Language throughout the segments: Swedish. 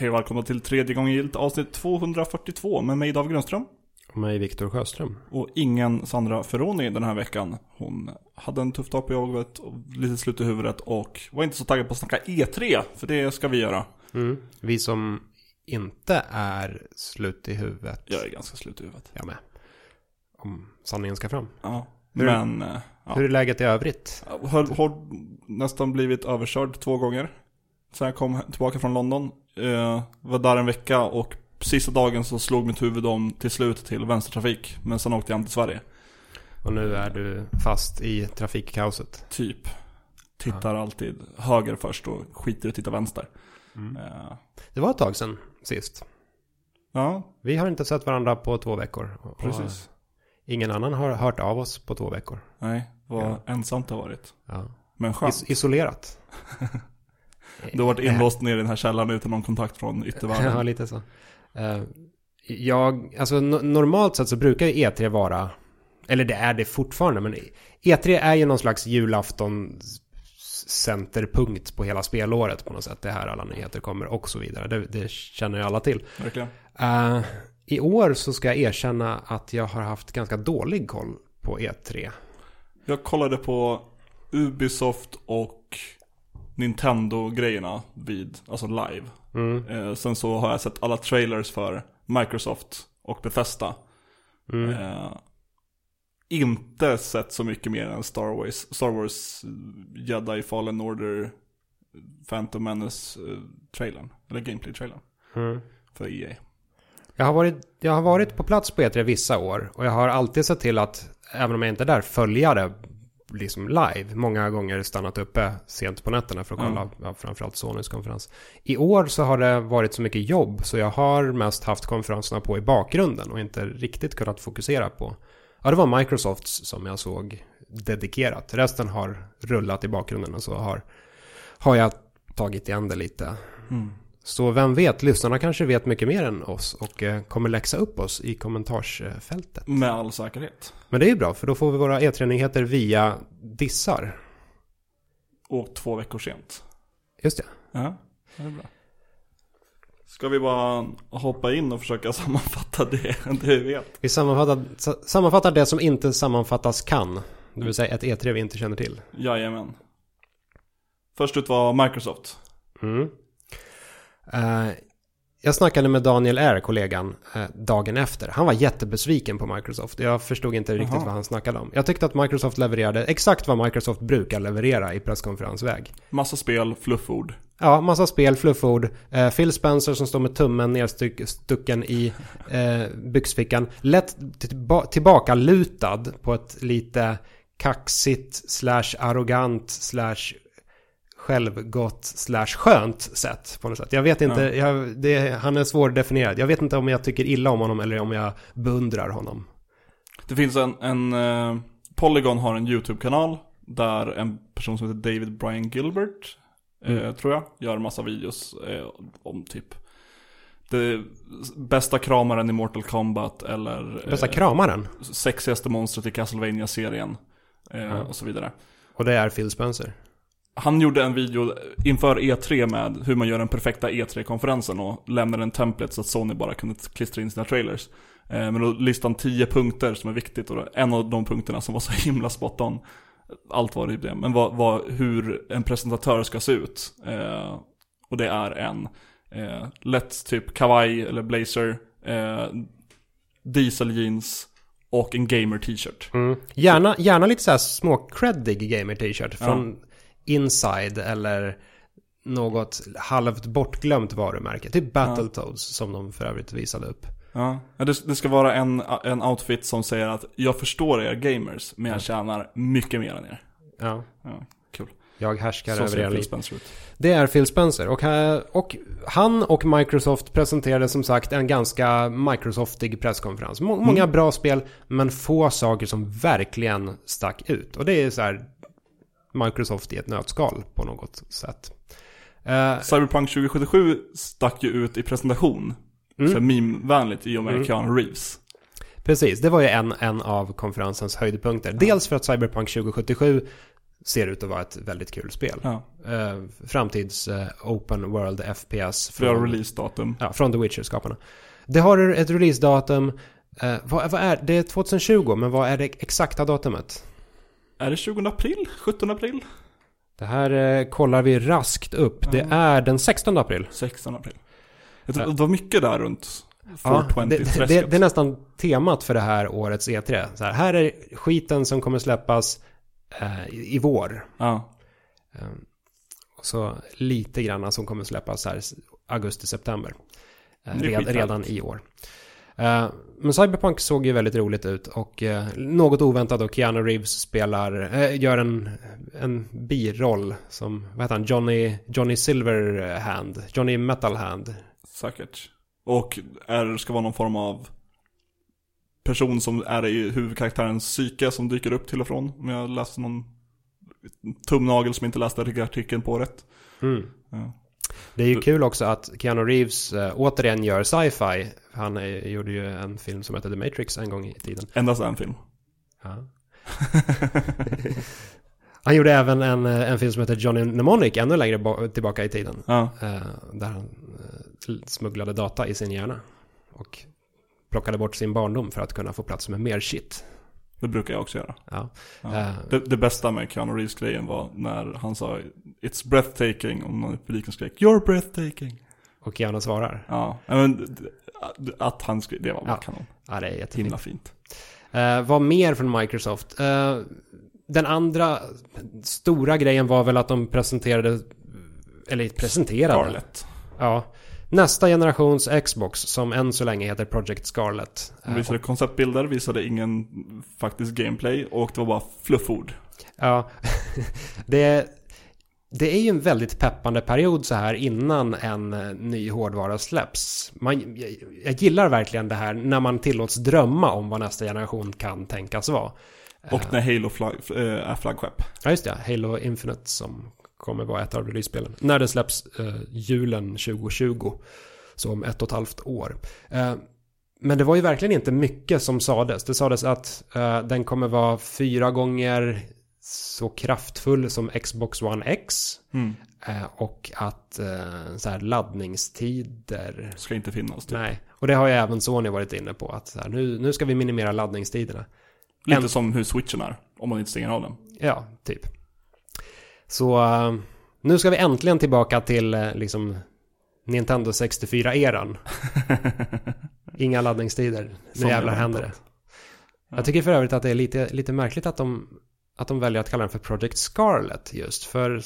Hej och välkomna till tredje gången gilt avsnitt 242 med mig David Grönström. Och mig Viktor Sjöström. Och ingen Sandra Ferroni den här veckan. Hon hade en tuff dag på jobbet och lite slut i huvudet och var inte så taggad på att snacka E3, för det ska vi göra. Mm. Vi som inte är slut i huvudet. Jag är ganska slut i huvudet. Jag med. Om sanningen ska fram. Ja, Hur- men... eh, Ja. Hur är läget i övrigt? Har, har nästan blivit överkörd två gånger. Sen jag kom tillbaka från London. Eh, var där en vecka och sista dagen så slog mitt huvud om till slut till vänstertrafik. Men sen åkte jag hem till Sverige. Och nu är du fast i trafikkaoset. Typ. Tittar alltid höger först och skiter i att titta vänster. Eh, Det var ett tag sedan sist. ja, Vi har inte sett varandra på två veckor. Precis. Ingen annan har hört av oss på två veckor. Nej, vad Ja. ensamt det har varit. Ja. Men skönt. Is- isolerat. Du har varit inlåst ner i den här källaren utan någon kontakt från Ja, yttervärlden. lite så. Eh, jag, alltså no- normalt sett så brukar ju E3 vara, eller det är det fortfarande, men E3 är ju någon slags julafton centerpunkt på hela spelåret på något sätt. Det är här alla nyheter kommer och så vidare. Det, det känner ju alla till. Verkligen. Eh, I år så ska jag erkänna att jag har haft ganska dålig koll på E3. Jag kollade på Ubisoft och Nintendo-grejerna vid, alltså live. Mm. Eh, sen så har jag sett alla trailers för Microsoft och Bethesda. Mm. Eh, inte sett så mycket mer än Star Wars, Star Wars eh, Jedi Fallen Order Phantom Menace-trailern. Eller Gameplay-trailern Mm. för EA. Jag har, varit, jag har varit på plats på E3 vissa år och jag har alltid sett till att, även om jag inte är där, följa det liksom live. Många gånger stannat uppe sent på nätterna för att kolla Mm. ja, framförallt Sonys konferens. I år så har det varit så mycket jobb så jag har mest haft konferenserna på i bakgrunden och inte riktigt kunnat fokusera på. Ja, det var Microsofts som jag såg dedikerat. Resten har rullat i bakgrunden och så har, har jag tagit igen det lite. Mm. Så vem vet, lyssnarna kanske vet mycket mer än oss och eh, kommer läxa upp oss i kommentarsfältet. Med all säkerhet. Men det är ju bra, för då får vi våra E3-nyheter via dissar. Och två veckor sent. Just det. Ja, det är bra. Ska vi bara hoppa in och försöka sammanfatta det, det vi vet? Vi sammanfattar, sa- sammanfattar det som inte sammanfattas kan. Det vill säga ett E3 vi inte känner till. Jajamän. Först ut var Microsoft. Mm. Eh, jag snackade med Daniel R, kollegan, eh, dagen efter. Han var jättebesviken på Microsoft. Jag förstod inte riktigt Jaha. vad han snackade om. Jag tyckte att Microsoft levererade exakt vad Microsoft brukar leverera i presskonferensväg. Massa spel, flufford. Ja, massa spel, flufford. Eh, Phil Spencer som står med tummen nerstucken i eh, byxfickan. Lätt tillba- tillbaka lutad på ett lite kaxigt slash arrogant slash självgott slash skönt sätt på något sätt. Jag vet inte, jag, det, han är svårdefinierad. Jag vet inte om jag tycker illa om honom eller om jag beundrar honom. Det finns en, en eh, Polygon har en YouTube-kanal där en person som heter David Brian Gilbert, eh, tror jag, gör massa videos eh, om typ det bästa kramaren i Mortal Kombat eller Bästa eh, kramaren. sexigaste monstret i Castlevania-serien eh, Ja. och så vidare. Och det är Phil Spencer. Han gjorde en video inför E3 med hur man gör den perfekta E3-konferensen och lämnade en template så att Sony bara kunde klistra in sina trailers. Eh, Men då listade han 10 punkter som är viktigt och en av de punkterna som var så himla spot on, allt var typ det, men var, var hur en presentatör ska se ut. Eh, Och det är en eh, lätt typ kavaj eller blazer, eh, diesel jeans och en gamer t-shirt. Mm. Gärna, gärna lite så här små creddig gamer t-shirt från Inside eller något halvt bortglömt varumärke. Typ Battletoads som de för övrigt visade upp. Ja, Ja, det, det ska vara en, en outfit som säger att jag förstår er gamers, men jag tjänar mycket mer än er. Ja, Ja, kul. jag härskar Så över er liv. Det är Phil Spencer och, och han och Microsoft presenterade som sagt en ganska Microsoftig presskonferens. Må, Många bra spel men få saker som verkligen stack ut. Och det är så här Microsoft i ett nötskal på något sätt. Eh, Cyberpunk 2077 stack ju ut i presentation. Mm. För meme-vänligt i och med Mm. Keanu Reeves. Precis, det var ju en, en av konferensens höjdpunkter. Dels för att Cyberpunk 2077 ser ut att vara ett väldigt kul spel. Ja. Eh, framtids eh, open world FPS. Från, releasedatum. ja, från The Witcher-skaparna. Det har ett releasedatum. Eh, vad, vad är det? är 2020, men vad är det exakta datumet? Är det 20 april? 17 april? Det här eh, kollar vi raskt upp. Det Ja. är den 16 april. 16 april. Jag tror, det var mycket där runt Ja, 420 det, det, det är nästan temat för det här årets E3. Så här, här är skiten som kommer släppas eh, i, i vår. Ja. Eh, och så lite grann som kommer släppas här augusti-september. Eh, Det red, redan i år. Eh, men Cyberpunk såg ju väldigt roligt ut och eh, något oväntat då Keanu Reeves spelar, eh, gör en, en biroll som, vad heter han, Johnny, Johnny Silverhand, Johnny Metalhand. Säkert. Och är, ska vara någon form av person som är i huvudkaraktärens psyke som dyker upp till och från. Om jag läste någon tumnagel som inte läste artikeln på rätt. Mm. Ja. Det är ju kul också att Keanu Reeves äh, återigen gör sci-fi. Han eh, gjorde ju en film som heter The Matrix en gång i tiden. Endast en film. Ja. Han gjorde även en, eh, en film som heter Johnny Mnemonic ännu längre ba- tillbaka i tiden. Ja. Eh, där han eh, smugglade data i sin hjärna. Och plockade bort sin barndom för att kunna få plats med mer shit. Det brukar jag också göra. Ja. Ja. Eh. Det, det bästa med Keanu Reeves-grejen var när han sa It's breathtaking och någon i publiken skrek You're breathtaking. Och Keanu svarar. Ja, men att han skrek, det var bara Ja. kanon. Ja, det är jättefint. Himla fint. Eh, vad mer från Microsoft? Eh, den andra stora grejen var väl att de presenterade, eller presenterade, Scarlett. ja, nästa generations Xbox som än så länge heter Project Scarlett. De Eh, visade konceptbilder, visade ingen faktisk gameplay och det var bara flufford. Ja, det, det är ju en väldigt peppande period så här innan en eh, ny hårdvara släpps. Man, jag, jag gillar verkligen det här när man tillåts drömma om vad nästa generation kan tänkas vara. Och när Halo flag, äh, är flaggskepp. Ja, just det. Halo Infinite som kommer vara ett av release-spelen. När det släpps eh, julen 2020. Så om ett och ett halvt år. Eh, men det var ju verkligen inte mycket som sades. Det sades att eh, den kommer vara fyra gånger så kraftfull som Xbox One X. Mm. Eh, och att eh, så här, laddningstider... Ska inte finnas typ. Nej, och det har ju även Sony varit inne på. Att här, nu, nu ska vi minimera laddningstiderna. Lite En- som hur switchen är, om man inte stänger av den. Ja, typ. Så eh, nu ska vi äntligen tillbaka till eh, liksom Nintendo 64-eran. Inga laddningstider. Nu jävlar händer det. Jag tycker för övrigt att det är lite, lite märkligt att de, att de väljer att kalla den för Project Scarlet just. För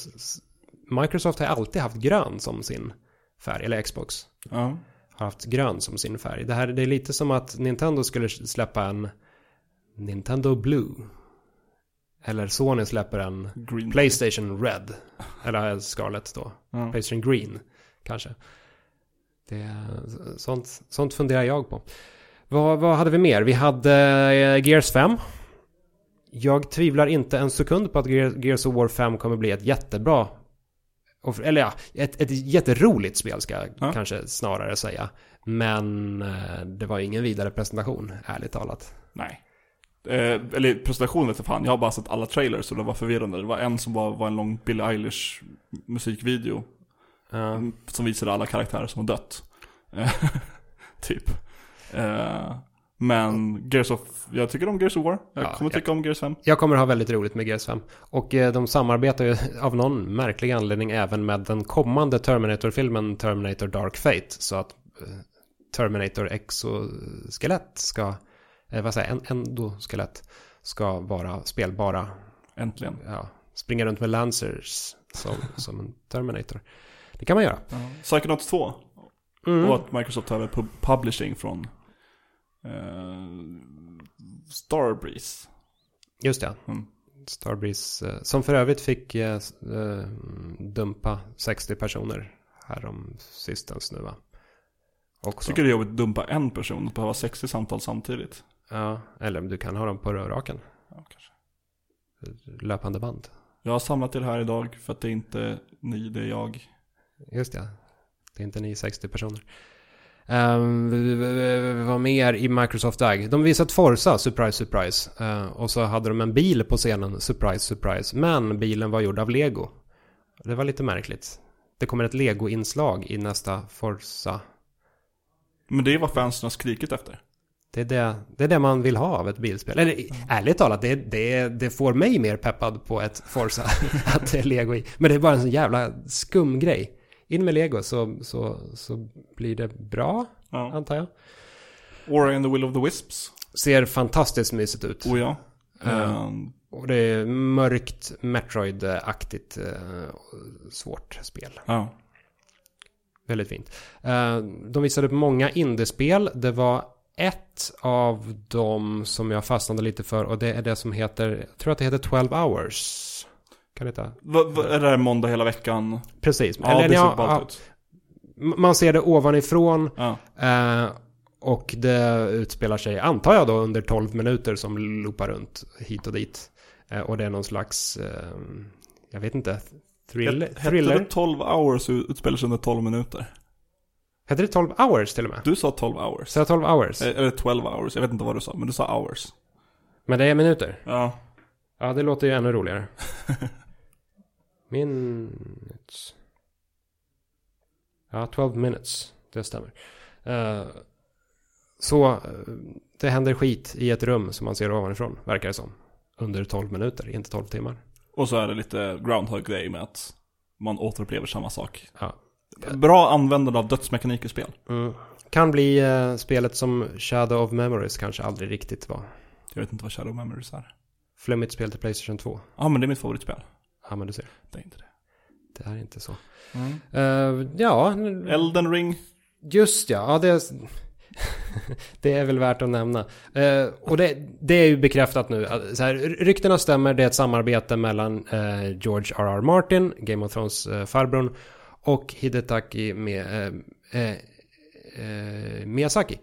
Microsoft har alltid haft grön som sin färg, eller Xbox Ja. har haft grön som sin färg. Det här det är lite som att Nintendo skulle släppa en Nintendo Blue. Eller Sony släpper en Green. Playstation Red. Eller Scarlet då. Ja. Playstation Green kanske. Det, sånt, sånt funderar jag på. Vad, vad hade vi mer? Vi hade eh, Gears 5. Jag tvivlar inte en sekund på att Gear- Gears of War 5 kommer bli ett jättebra eller ja, ett, ett jätteroligt spel ska jag Ja. kanske snarare säga. Men eh, det var ingen vidare presentation, ärligt talat. Nej. Eh, eller presentation vet jag fan, jag har bara sett alla trailers och det var förvirrande. Det var en som var, var en lång Billie Eilish musikvideo. Ja. Som visade alla karaktärer som har dött. Eh, typ. Eh, men Gears of, jag tycker om Gears of War. Jag Ja, kommer jag- tycka om Gears 5. Jag kommer ha väldigt roligt med Gears 5. Och eh, de samarbetar ju av någon märklig anledning även med den kommande Terminator-filmen Terminator Dark Fate. Så att eh, Terminator Exoskelett ska, eh, vad säger jag, en, endoskelett ska vara spelbara. Äntligen. Ja, springa runt med Lancers som, som en Terminator. Det kan man göra. Psychonauts 2. Mm. Och att Microsoft har pub- publishing från eh, Starbreeze. Just det. Mm. Starbreeze, eh, som för övrigt fick eh, eh, dumpa 60 personer härom sistens nu va? Också. Tycker det är jobbigt att dumpa en person och behöva 60 samtal samtidigt. Ja, eller du kan ha dem på rörraken. Ja, kanske. Löpande band. Jag har samlat er här idag för att det är inte ni, det är jag. Just det. Det är inte ni 60 personer. Um, vad mer i Microsoft Ag? De visat Forza, surprise surprise. Uh, och så hade de en bil på scenen, surprise surprise. Men bilen var gjord av Lego. Det var lite märkligt. Det kommer ett Lego-inslag i nästa Forza. Men det är vad fansen har skrikit efter. Det är det, det är det man vill ha av ett bilspel. Eller ärligt talat, det, det, det får mig mer peppad på ett Forza. att det är Lego i. Men det är bara en sån jävla skum grej. In med Lego så, så, så blir det bra, Ja. antar jag. Ori and the Will of the Wisps. Ser fantastiskt mysigt ut. Oh ja. Ehm, Och det är mörkt Metroid-aktigt eh, svårt spel. ja. Väldigt fint. Eh, de visade upp många indiespel. Det var ett av dem som jag fastnade lite för och det är det som heter, jag tror att det heter 12 hours. Kan det heta? Är det måndag hela veckan? Precis. Ja, det ser ja, ja, ut. man ser det ovanifrån Ja. eh, och det utspelar sig, antar jag då, under 12 minuter som loopar runt hit och dit. Eh, och det är någon slags, eh, jag vet inte, thriller? Hette det 12 hours utspelar sig under 12 minuter? Heter det 12 hours till och med? Du sa 12 hours. Så jag 12 hours? Eh, Eller 12 hours, jag vet inte vad du sa, men du sa hours. Men det är minuter? Ja. Ja, det låter ju ännu roligare. Minutes. Ja, 12 minutes. Det stämmer. Eh, så eh, det händer skit i ett rum som man ser ovanifrån, verkar det som. Under 12 minuter, inte 12 timmar. Och så är det lite Groundhog Day med att man återupplever samma sak. Ja. Bra användande av dödsmekanik i spel. Mm. Kan bli eh, spelet som Shadow of Memories kanske aldrig riktigt var. Jag vet inte vad Shadow Memories är. Flummigt spel till Playstation 2. Ja, men det är mitt favoritspel. Ja, men du ser. Det är inte det. Det är inte så. Mm. Eh, ja, Elden Ring. Just ja, ja det, det är väl värt att nämna. Eh, och det, det är ju bekräftat nu. Så här, ryktena stämmer, det är ett samarbete mellan eh, George R.R. Martin, Game of Thrones eh, farbrorn, och Hidetaki med, eh, eh, eh, Miyazaki.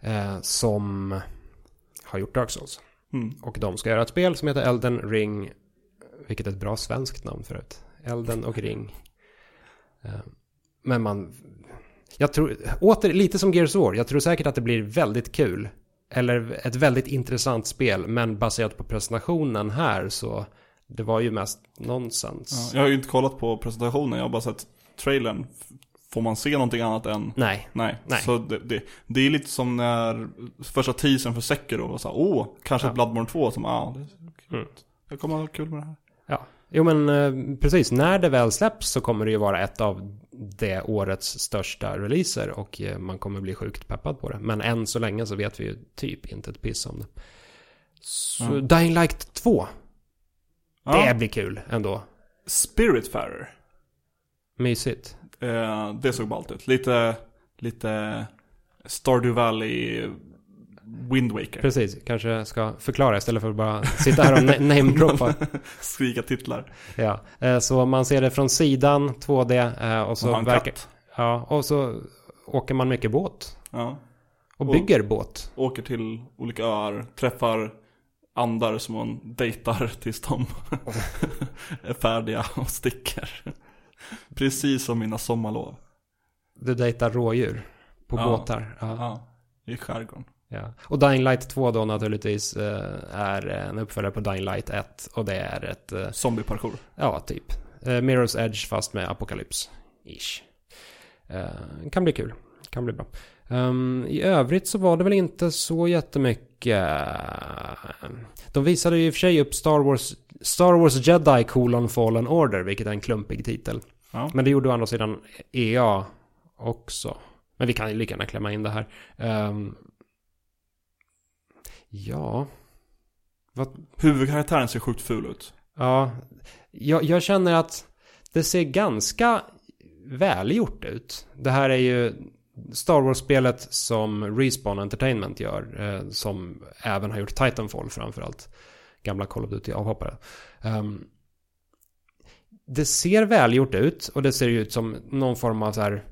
Eh, som har gjort Dark Souls. Mm. Och de ska göra ett spel som heter Elden Ring. Vilket är ett bra svenskt namn förut. Elden och Ring. Eh, Men man... Jag tror, åter lite som Gears of War. Jag tror säkert att det blir väldigt kul. Eller ett väldigt intressant spel. Men baserat på presentationen här så... Det var ju mest nonsens. Ja, jag har ju inte kollat på presentationen, jag har bara sett trailern. Får man se någonting annat än Nej. Nej, Nej. så det, det, det är lite som när första teasern för Sekiro var såhär, åh, kanske Ja. Bloodborne 2 som, ja, det, Mm. det kommer vara kul med det här. Ja. Jo men eh, precis. När det väl släpps så kommer det ju vara ett av det årets största releaser. Och eh, man kommer bli sjukt peppad på det. Men än så länge så vet vi ju typ inte ett piss om det. Så Ja. Dying Light 2. Ja. Det blir kul ändå. Spiritfarer, Mysigt. eh, det såg ballt ut. Lite, lite Stardew Valley Wind Waker. Precis. Kanske ska förklara istället för att bara sitta här och na- namedroppa. Skrika titlar. Ja. Eh, Så man ser det från sidan 2D. eh, Och Och så en verkar... katt. Ja. Och så åker man mycket båt. Ja. Och Och- bygger båt. Åker till olika öar, träffar andar som man dejtar tills de är färdiga och sticker. Precis som mina sommarlov. Du dejtar rådjur. På Ja. båtar. Ja. Ja, i skärgården. Ja. Och Dying Light 2 då naturligtvis eh, är en uppföljare på Dying Light 1. Och det är ett, eh, Zombieparkour. ja typ, eh, Mirror's Edge fast med apokalyps. Ish. Kan bli kul. Kan bli bra. Ehm, I övrigt så var det väl inte så jättemycket. De visade ju i och för sig upp Star Wars, Star Wars Jedi colon Fallen Order, vilket är en klumpig titel. Ja. Men det gjorde å andra sidan EA också. Men vi kan ju lika gärna klämma in det här. Ehm, ja. Vad, Huvudkaraktären ser sjukt ful ut. ja. Jag, jag känner att det ser ganska välgjort ut. Det här är ju Star Wars-spelet som Respawn Entertainment gör. Eh, som även har gjort Titanfall framförallt. Gamla Call of Duty-avhoppare. Ehm, det ser välgjort ut och det ser ut som någon form av så här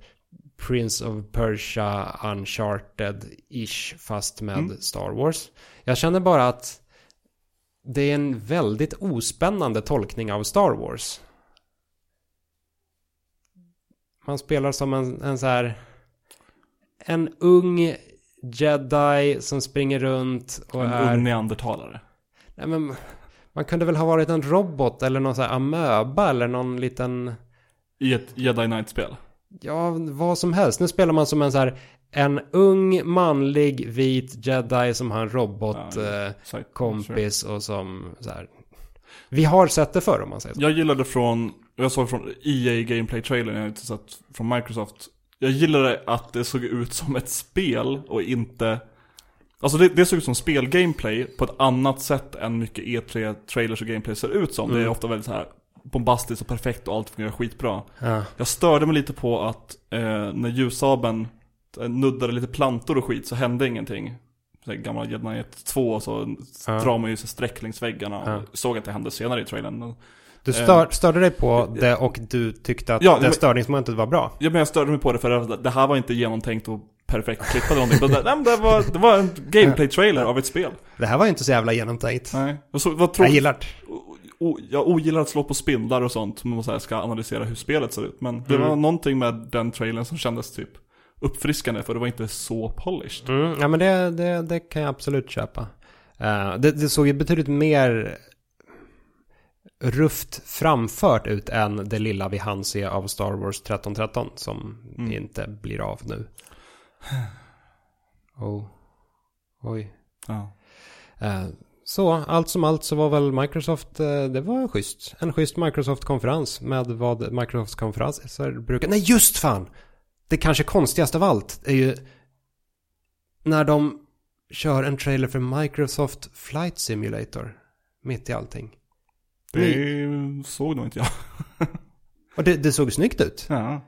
Prince of Persia Uncharted-ish fast med Mm. Star Wars. Jag känner bara att det är en väldigt ospännande tolkning av Star Wars. Man spelar som en, en så här en ung jedi som springer runt och En är... ung neandertalare. Nej, men, man kunde väl ha varit en robot eller någon sån här amöba eller någon liten... I ett Jedi Knight-spel. Ja, vad som helst. Nu spelar man som en så här... En ung manlig vit jedi som har en robot Ja, eh, och som så här... Vi har sett det förr om man säger så. Jag gillade från, jag såg från EA Gameplay-trailern, jag har inte sett från Microsoft. Jag gillade att det såg ut som ett spel och inte... Alltså det, det såg ut som spelgameplay på ett annat sätt än mycket E3-trailers och gameplay ser ut som. Det är Mm. ofta väldigt så här bombastiskt och perfekt och allt fungerar skitbra. Ja. Jag störde mig lite på att eh, när ljussabeln eh, nuddade lite plantor och skit så hände ingenting. Så gamla Jedi Knight 2 så Ja. drar man ju sig streck längs väggarna och Ja. såg att det hände senare i trailern. Du stör, störde dig på det och du tyckte att Ja, det men- störningsmomentet var bra. Ja men jag störde mig på det för att det här var inte genomtänkt och perfekt klippat eller någonting. Men det, nej, men det, var, det var en gameplay-trailer av ett spel. Det här var ju inte så jävla genomtänkt. Nej. Och så, vad Jag tråkigt. gillar det. O- Jag ogillar att slå på spindlar och sånt, men man så här ska analysera hur spelet ser ut. Men det Mm. var någonting med den trailern som kändes typ uppfriskande, för det var inte så polished. Mm, ja men det, det, det kan jag absolut köpa. Eh, det, det såg ju betydligt mer rufft framfört ut än det lilla vi hann se av Star Wars 1313 som Mm. inte blir av nu. Oh. Oj. Ja. Eh, så allt som allt så var väl Microsoft, eh, det var schysst. En schysst Microsoft-konferens med vad Microsofts konferenser brukar... Nej just fan! Det kanske konstigaste av allt är ju när de kör en trailer för Microsoft Flight Simulator mitt i allting. Det såg nog inte jag. Och det, det såg snyggt ut. Ja.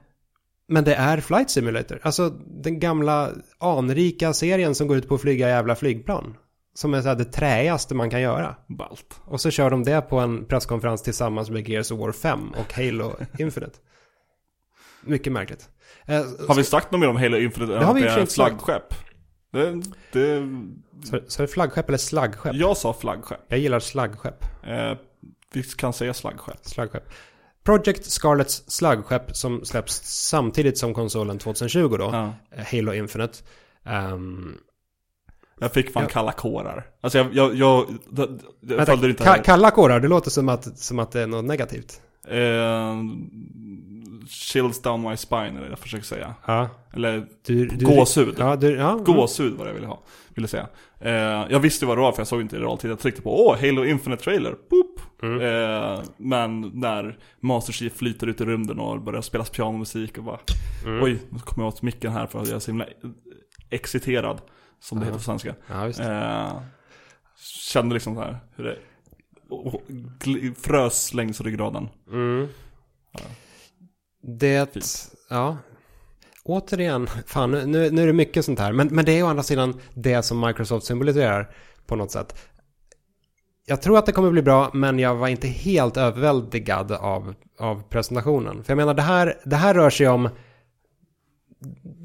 Men det är Flight Simulator. Alltså den gamla anrika serien som går ut på att flyga jävla flygplan. Som är så här det träigaste man kan göra. Balt. Och så kör de det på en presskonferens tillsammans med Gears of War 5 och Halo Infinite. Mycket märkligt. Eh, Har vi sagt något mer om Halo Infinite Det har vi inte flaggskepp? Det, det, så, så är det flaggskepp eller slaggskepp? jag sa flaggskepp. Jag gillar slaggskepp. Eh, vi kan säga slaggskepp. Slaggskepp. Project Scarlets slaggskepp som släpps samtidigt som konsolen 2020 då. Ja. eh, Halo Infinite. Ehm, Jag fick fan Ja. kalla kårar. Alltså jag, jag, jag, jag, jag vänta, följde inte ka- kalla kårar, det låter som att, som att det är något negativt. Eh, chills down my spine är det jag försöker säga. Ja. Eller Du, du, gåshud. Ja, du, ja. Gåshud var det jag ville ha. Ville säga. Eh, jag visste vad det var för jag såg inte i realtid. Jag tryckte på åh, Halo Infinite Trailer. Boop. Mm. Eh, men när Master Chief flyter ut i rymden och börjar spela pianomusik och bara Mm. Oj, nu kommer jag åt micken här för att jag är så himla exciterad. Som det heter på svenska. Det. Eh, kände liksom så här hur det och- och frös längs ryggraden. Mm. Ja. Det, Fint. ja. Återigen, fan nu, nu är det mycket sånt här. Men, men det är å andra sidan det som Microsoft symboliserar på något sätt. Jag tror att det kommer bli bra, men jag var inte helt överväldigad av, av presentationen. För jag menar, det här, det här rör sig om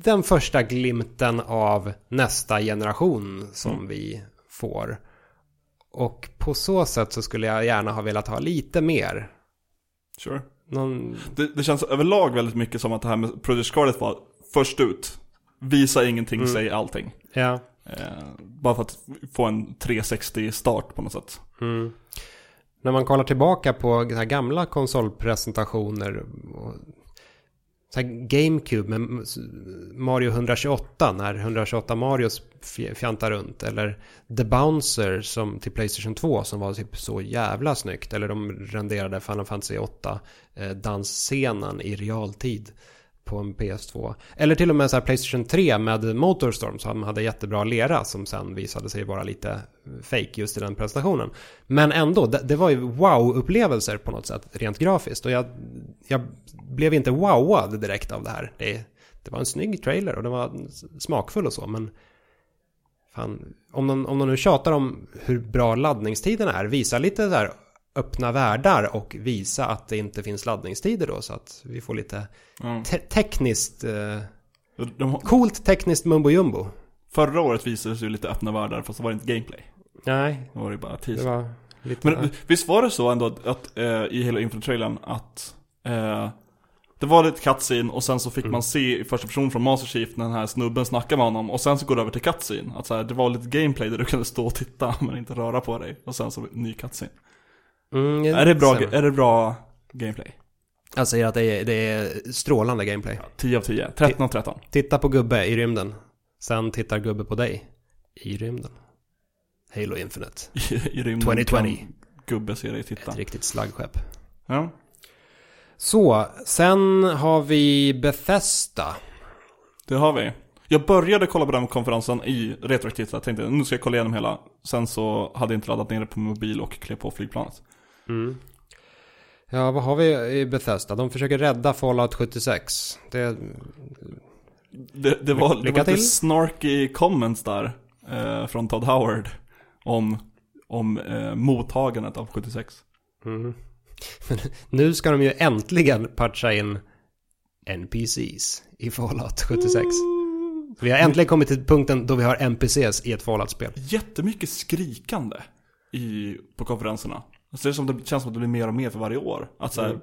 den första glimten av nästa generation som Mm. vi får. Och på så sätt så skulle jag gärna ha velat ha lite mer. Sure. Någon, Det, det känns överlag väldigt mycket som att det här med Project Scarlet var först ut. Visa ingenting, Mm. säg allting. ja. Eh, bara för att få en 360-start på något sätt. Mm. När man kollar tillbaka på gamla konsolpresentationer så här GameCube med Mario 128 när 128 Marios fjantar runt. Eller The Bouncer som till Playstation 2 som var typ så jävla snyggt. Eller de renderade Final Fantasy 8 eh, dansscenen i realtid på en PS2. Eller till och med så här Playstation 3 med Motorstorm som hade jättebra lera som sen visade sig vara lite fake just i den presentationen. Men ändå, det, det var ju wow-upplevelser på något sätt rent grafiskt och jag, jag blev inte wowad direkt av det här. Det, det var en snygg trailer och den var smakfull och så men fan, om de, om de nu tjatar om hur bra laddningstiderna är, visa lite så här öppna världar och visa att det inte finns laddningstider då så att vi får lite te- tekniskt, eh, De, coolt tekniskt mumbo jumbo. förra året visades ju lite öppna världar, fast det var inte gameplay. Nej, Då var det bara det teaser. var lite... Men visst var det så ändå att, att eh, i hela Infinite-trailern att eh, Det var lite cutscene och sen så fick Mm. man se i första person från Master Chief när den här snubben snackar med honom och sen så går det över till cutscene. Att så här, det var lite gameplay där du kunde stå och titta men inte röra på dig. Och sen så ny cutscene. Mm, Är det bra, är det bra gameplay? Jag säger att det är, det är strålande gameplay. 10 av 10. 13 av 13. Titta på gubbe i rymden. Sen tittar gubbe på dig i rymden. Halo Infinite. I, i rymden 2020. kan Gubbe se dig titta. Ett riktigt slaggskepp. Ja. Så, sen har vi Bethesda. Det har vi. Jag började kolla på den konferensen i retroaktivt. Jag tänkte nu ska jag kolla igenom hela. Sen så hade jag inte laddat ner det på mobil och klev på flygplanet. Mm. Ja, vad har vi i Bethesda? De försöker rädda Fallout 76. Det, Det, det var, det var lite snarky comments där. Eh, från Todd Howard. Om, om eh, mottagandet av 76. mm. Men nu ska de ju äntligen patcha in NPCs i Fallout 76. Vi har äntligen kommit till punkten då vi har NPCs i ett Fallout-spel. Jättemycket skrikande i, på konferenserna. Alltså det, är som det känns som att det blir mer och mer för varje år. Att så här, Mm.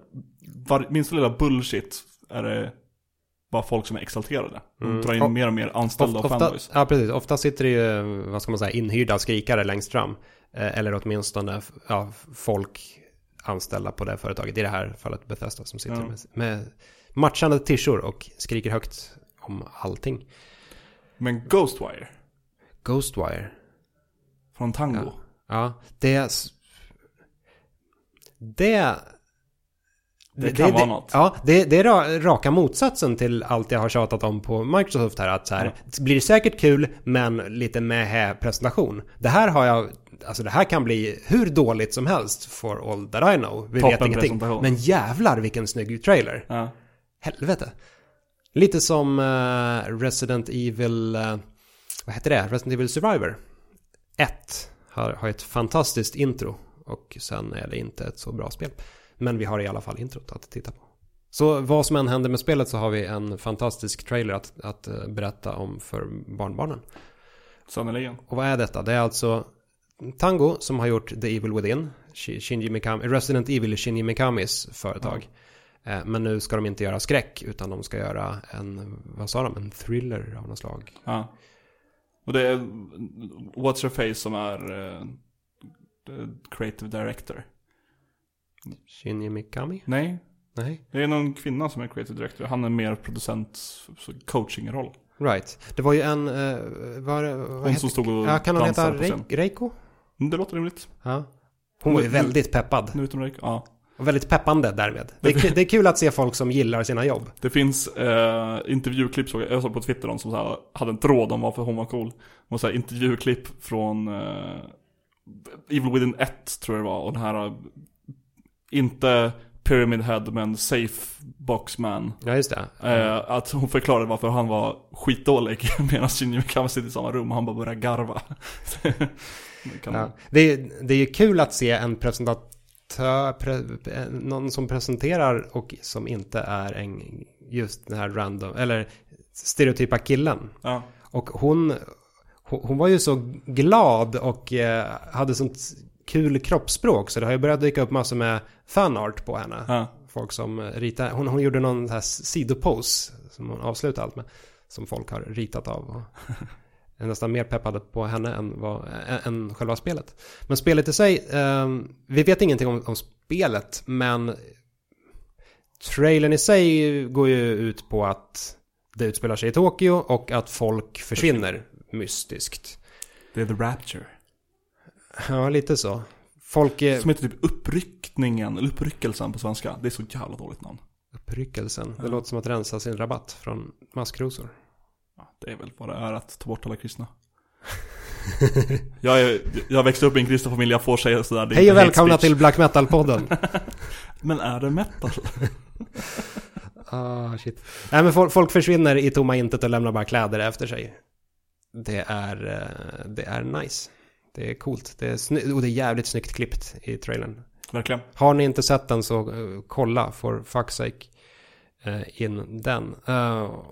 var, minsta lilla bullshit är det bara folk som är exalterade. De Mm. drar in Och- mer och mer anställda och ofta, fanboys. ja, precis. Ofta sitter det ju, vad ska man säga, inhyrda skrikare längst fram. Eh, Eller åtminstone ja, folk anställda på det företaget. I det här fallet Bethesda som sitter Ja. med, med matchande tishor och skriker högt om allting. Men Ghostwire Ghostwire. från Tango. Ja. Ja, det... Det... Det kan vara något. Ja, det, det är ra- raka motsatsen till allt jag har tjatat om på Microsoft här. Att så här, det blir säkert kul, men lite med presentation. Det här har jag... Alltså det här kan bli hur dåligt som helst for all that I know. Vi vet Toppen ingenting. presentation. Men jävlar vilken snygg trailer. Ja. Helvete. Lite som eh, Resident Evil... eh, vad heter det? Resident Evil Survivor. 1 har, har ett fantastiskt intro. Och sen är det inte ett så bra spel. Men vi har i alla fall introt att titta på. Så vad som än händer med spelet så har vi en fantastisk trailer att, att eh, berätta om för barnbarnen. Sannerligen. Och vad är detta? Det är alltså Tango som har gjort The Evil Within. Shi- Shinji Mikami, Resident Evil Shinji Mikamis företag. Eh, Men nu ska de inte göra skräck utan de ska göra en, vad sa de, en thriller av något slag. Ja. Och det är What's Her Face som är eh, creative director. Shinji Mikami? Nej, Nej. det är någon kvinna som är creative director. Han är mer producent, så coaching-roll. Right. Det var ju en, eh, vad, vad Hon heter, som stod och ja, kan hon heta. Reik- Reiko? Mm, Det låter rimligt. Ja. Hon var ju väldigt peppad. Nu utom Reik. Ja. Och väldigt peppande därmed. Det är, det är kul att se folk som gillar sina jobb. Det finns eh, intervjuklipp, såg jag, jag såg på Twitter, de som så här, hade en tråd om varför hon var cool. Och så här, intervjuklipp från eh, Evil Within 1 tror jag det var. Och den här, eh, inte Pyramid Head men Safe Boxman. Ja, just det. Eh, att hon förklarade varför han var skitdålig medan Shinji Mikami sitter i samma rum och han bara börjar garva. Det Ja. Det, är, det är ju kul att se en presentatör, pre, eh, någon som presenterar och som inte är en, just den här random, eller stereotypa killen. ja. Och hon, hon var ju så glad och eh, hade sånt kul kroppsspråk så det har ju börjat dyka upp massor med fanart på henne. Ja. Folk som ritar, hon, hon gjorde någon här sidopose som hon avslutade allt med. Som folk har ritat av. Och är nästan mer peppade på henne än, vad, än själva spelet. Men spelet i sig, eh, vi vet ingenting om, om spelet men trailern i sig går ju ut på att det utspelar sig i Tokyo och att folk försvinner mystiskt. Det är The Rapture. Ja, lite så. Folk är... Som heter typ Uppryckningen, eller Uppryckelsen på svenska. Det är så jävla dåligt namn. Uppryckelsen. Det Ja. låter som att rensa sin rabatt från maskrosor. Ja, det är väl vad det är att ta bort alla kristna. jag, är, jag växte upp i en kristen familj, jag får säga sådär. Hej och välkomna till Black Metal-podden. Men är det metal? Ah, shit. Nej, men folk, folk försvinner i tomma intet och lämnar bara kläder efter sig. Det är, eh, det är nice. Det är coolt. Det är och det är jävligt snyggt klippt i trailern. Verkligen. Har ni inte sett den så eh, kolla for fuck's sake. eh, in den.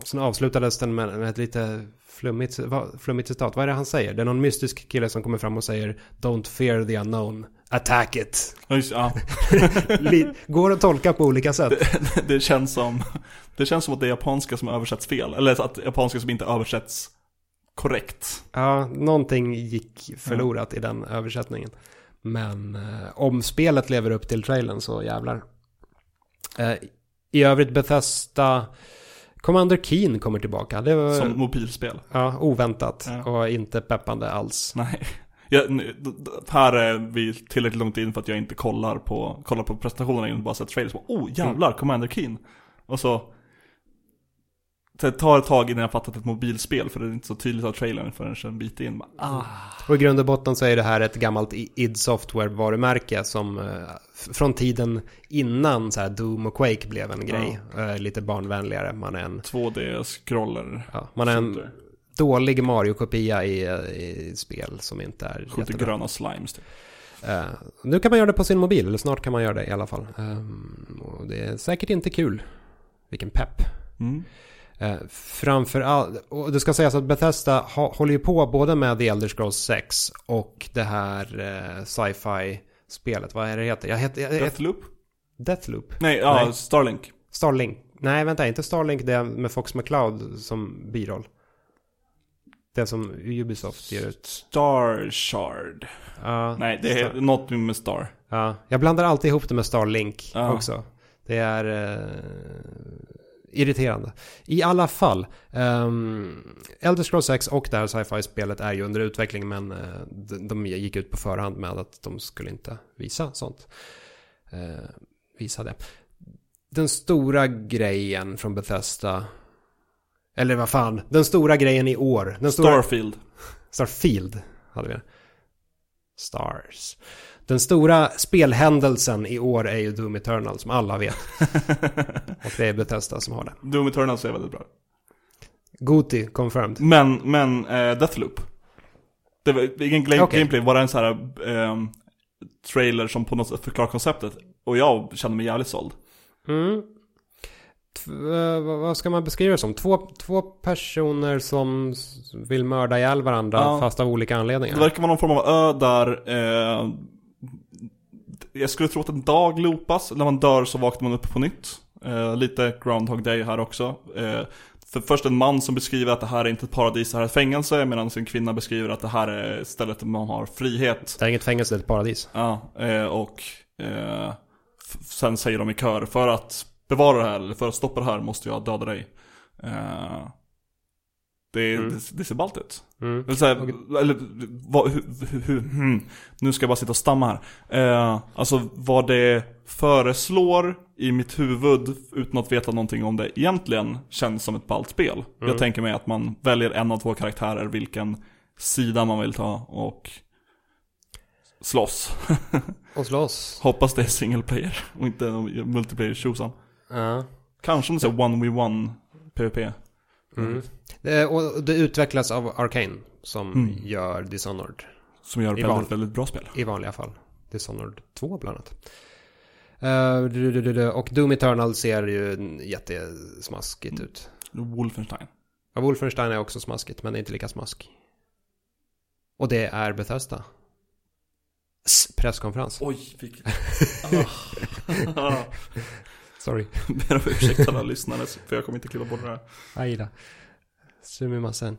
Sen avslutades den med, ett lite flummigt, flummigt citat. Vad är det han säger? Det är någon mystisk kille som kommer fram och säger Don't fear the unknown, attack it. Just, ja. Går att tolka på olika sätt. Det, det, känns som, det känns som att det är japanska som översätts fel. Eller att japanska som inte översätts korrekt. Ja, någonting gick förlorat ja. i den översättningen. Men eh, om spelet lever upp till trailern så jävlar. Eh, I övrigt Bethesda Commander Keen kommer tillbaka. Det var, Som mobilspel. Ja, oväntat. Ja. Och inte peppande alls. Nej. Jag, här är vi tillräckligt långt in för att jag inte kollar på, kollar på presentationerna innan bara sett trailers. Oh jävlar, mm. Commander Keen. Och så det tar ett tag innan jag fattat ett mobilspel för det är inte så tydligt av trailern förrän en bit in. Ah. Och i grund och botten så är det här ett gammalt id Software-varumärke som eh, från tiden innan så här Doom och Quake blev en grej. Ja. Eh, lite barnvänligare. Man är en 2D-scroller. Ja, man är en dålig Mario-kopia i, i spel som inte är Skjuter jättebra. gröna slimes typ. Uh, nu kan man göra det på sin mobil, eller snart kan man göra det i alla fall. Um, det är säkert inte kul. Vilken pepp. Mm. Eh, framförallt, och det ska sägas att Bethesda håller ju på både med The Elder Scrolls 6 och det här eh, sci-fi spelet. Vad är det heter? Jag heter jag, Deathloop? Deathloop? Nej, ja, Nej. Starlink. Starlink. Nej, vänta, inte Starlink, det är med Fox McCloud som biroll. Det som Ubisoft ger ut. Star Shard. Ja, Nej, det är Star. något med Star. Ja, jag blandar alltid ihop det med Starlink ja. också. Det är... Eh, irriterande. I alla fall, um, Elder Scrolls 6 och det här sci-fi-spelet är ju under utveckling men uh, de, de, gick ut på förhand med att de skulle inte visa sånt. Uh, visa det. Den stora grejen från Bethesda, eller vad fan, den stora grejen i år. Den stora, Starfield. Starfield hade vi. Stars. Den stora spelhändelsen i år är ju Doom Eternal som alla vet. och det är Bethesda som har det. Doom Eternal är väldigt bra. Goti confirmed. Men, men uh, Deathloop. Det var ingen okay. gameplay, bara en sån här um, trailer som på något sätt förklarar konceptet. Och jag känner mig jävligt såld. Mm. Uh, vad ska man beskriva det som? Två, två personer som vill mörda ihjäl varandra ja. fast av olika anledningar. Det verkar vara någon form av ö där uh, jag skulle tro att en dag loopas, när man dör så vaknar man upp på nytt. Eh, lite Groundhog Day här också. Eh, för först en man som beskriver att det här är inte ett paradis, det här är ett fängelse. Medan en kvinna beskriver att det här är stället där man har frihet. Det är inget fängelse, det är ett paradis. Ja, eh, och eh, sen säger de i kör, för att bevara det här, eller för att stoppa det här måste jag döda dig. Det, mm. det, det ser ballt ut. Mm. Eller, så här, okay. eller vad, hur, hur, hmm, nu ska jag bara sitta och stamma här. Eh, alltså vad det föreslår i mitt huvud utan att veta någonting om det egentligen känns som ett ballt spel. Mm. Jag tänker mig att man väljer en av två karaktärer, vilken sida man vill ta och slåss. och slåss. Hoppas det är single player och inte multiplayer tjosan. Uh. Kanske om det är one we one PVP. Mm. Det, och det utvecklas av Arcane som mm. gör Dishonored. Som gör väldigt, van, väldigt bra spel. I vanliga fall. Dishonored 2 bland annat. Uh, och Doom Eternal ser ju jättesmaskigt mm. ut. Wolfenstein. Ja, Wolfenstein är också smaskigt, men det är inte lika smask. Och det är Bethesda. S presskonferens. Oj, vilket... Sorry. Ber om ursäkt alla lyssnare, för jag kommer inte klippa bort det här. Aj då. Sumimasen.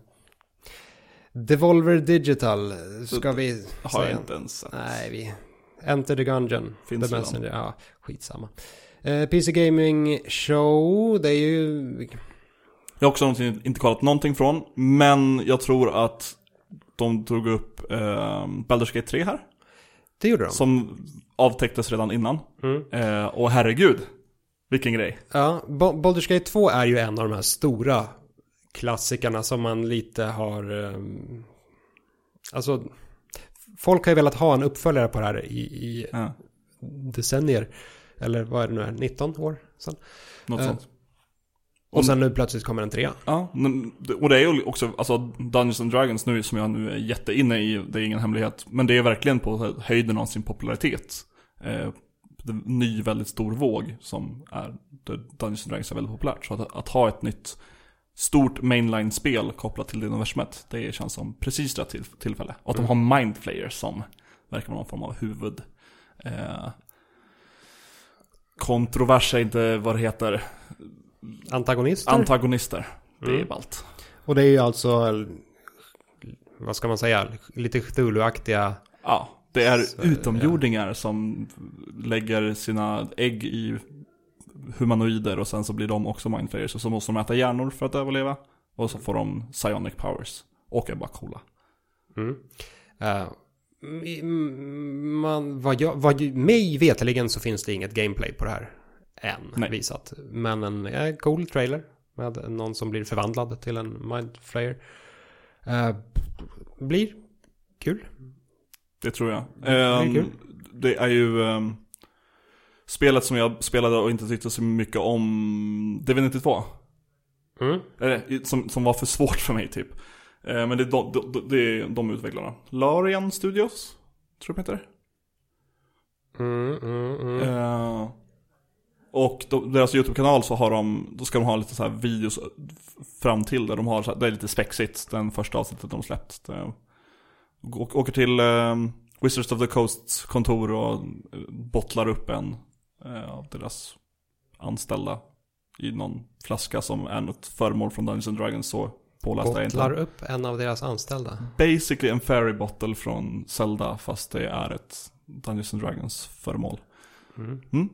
Devolver Digital ska vi Har säga. jag inte ens sett. Nej, vi... Enter the Gungeon. Finns the Messenger. Ja, skitsamma. Uh, PC Gaming Show, det är ju... Jag har också någonting, inte kollat någonting från, men jag tror att de drog upp uh, Baldur's Gate 3 här. Det gjorde de. Som avtäcktes redan innan. Mm. Uh, och herregud, vilken grej. Ja, Baldur's Gate 2 är ju en av de här stora klassikerna som man lite har... Um, alltså, folk har ju velat ha en uppföljare på det här i, i ja. decennier. Eller vad är det nu är, 19 år sedan. Något uh, sånt. Och sen nu plötsligt kommer en trea. Ja, och det är ju också, alltså Dungeons and Dragons nu som jag nu är jätteinne i, det är ingen hemlighet. Men det är verkligen på höjden av sin popularitet. Eh, ny väldigt stor våg som är Dungeons Dragons är väldigt populärt. Så att, att ha ett nytt stort mainline-spel kopplat till det universumet, det känns som precis rätt till, tillfälle. Och att de har Mindflayers som verkar vara någon form av huvud. Eh, kontrovers är inte vad det heter. Antagonister. Antagonister. Det är Mm. ballt. och det är ju alltså, vad ska man säga, lite Cthulhu-aktiga. Ja, det är Så, utomjordingar som lägger sina ägg i humanoider och sen så blir de också mindflayers och så måste de äta hjärnor för att överleva. Och så får de psionic powers. Och är bara coola. Mm. Mm, man, vad jag, vad, mig veteligen så finns det inget gameplay på det här än Nej. visat. Men en eh, cool trailer med någon som blir förvandlad till en mindflayer. Uh, blir kul. Det tror jag. är Ehm, det är ju ehm, spelet som jag spelade och inte tyckte så mycket om Divinity 2. Mm. Eller, som, som var för svårt för mig typ. Eh, men det är de, de, det är de utvecklarna. Larian Studios, tror jag de heter. Mm, mm, mm. Eh, och då, deras YouTube-kanal så har de, då ska de ha lite så här videos fram till där de har, så här, det är lite spexigt, den första avsnittet de släppt. Det, åker till eh, Wizards of the Coasts kontor och eh, bottlar upp en eh, av deras anställda i någon flaska som är något föremål från Dungeons and Dragons så påläst Bottlar upp en av deras anställda. Basically en fairy bottle från Zelda fast det är ett Dungeons and Dragons föremål. Mm. Mm.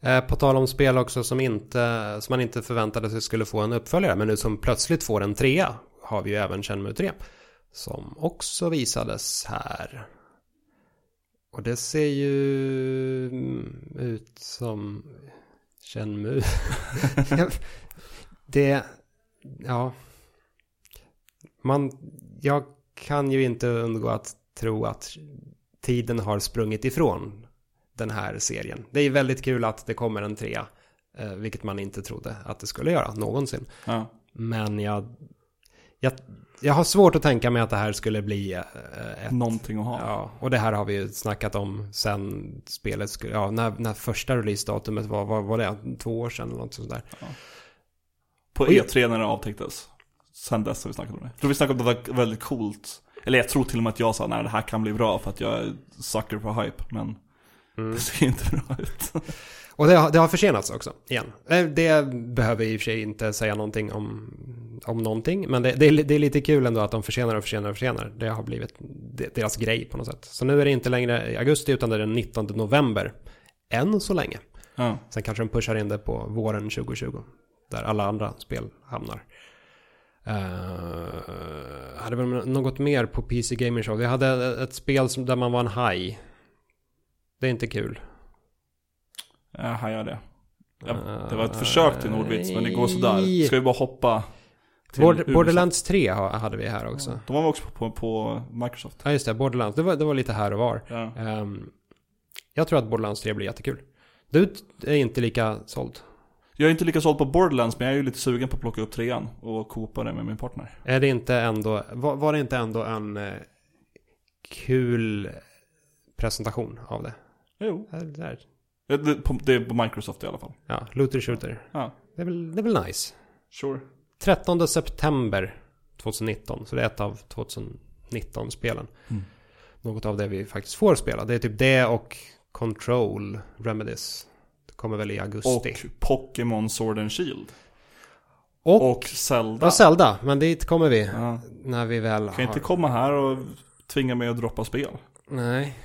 Eh, på tal om spel också som, inte, som man inte förväntade sig skulle få en uppföljare men nu som plötsligt får en trea har vi ju även Shenmue 3 som också visades här. Och det ser ju mm, ut som Shenmue. det, ja. Man, jag kan ju inte undgå att tro att tiden har sprungit ifrån den här serien. Det är väldigt kul att det kommer en trea, eh, vilket man inte trodde att det skulle göra någonsin. Ja. Men jag, jag, jag har svårt att tänka mig att det här skulle bli eh, ett... Någonting att ha. Ja, och det här har vi ju snackat om sen spelet skulle, ja, när, när första releasedatumet var, vad var det? Två år sedan eller något sånt där. På Oj. E3 när det avtäcktes. Sen dess har vi snackat om det. Jag tror vi snackade om det var väldigt coolt. Eller jag tror till och med att jag sa nej det här kan bli bra för att jag är sucker på hype. Men Mm. det ser inte bra ut. Och det har, det har försenats också, igen. Eh, Det behöver i och för sig inte säga någonting om, om någonting. Men det, det, är, det är lite kul ändå att de försenar och försenar och försenar. Det har blivit de- deras grej på något sätt. Så nu är det inte längre i augusti utan det är den 19 november. Än så länge. ja. Sen kanske de pushar in det på våren 2020. Där alla andra spel hamnar. Uh, hade väl något mer på PC Gaming Show. Jag hade ett spel som, där man var en haj. Det är inte kul. Jag hajar det. Ja, Eh, det var ett försök till en ordvits men det går sådär. Ska vi bara hoppa till Bord- USA? Borderlands 3 ha- hade vi här också. De var också på, på Microsoft. Ja just det, Borderlands. Det var, det var lite här och var. Ja. Ehm, jag tror att Borderlands 3 blir jättekul. Du är inte lika såld. Jag är inte lika såld på Borderlands men jag är ju lite sugen på att plocka upp trean och koopa det med min partner. Är det inte ändå, var, var det inte ändå en eh, kul presentation av det? Jo. Här, där. Det, det, på, det är på Microsoft i alla fall. Ja, Looter Shooter. Ja, Det är, väl, det är väl nice. sure. 13 september 2019, så det är ett av 2019-spelen. Mm. Något av det vi faktiskt får spela. Det är typ det och Control Remedies. Det kommer väl i augusti. Och Pokémon Sword and Shield. Och, Och Zelda. ja, Zelda, men dit kommer vi. Ja. När vi väl Kan har... inte komma här och tvinga mig att droppa spel. Nej.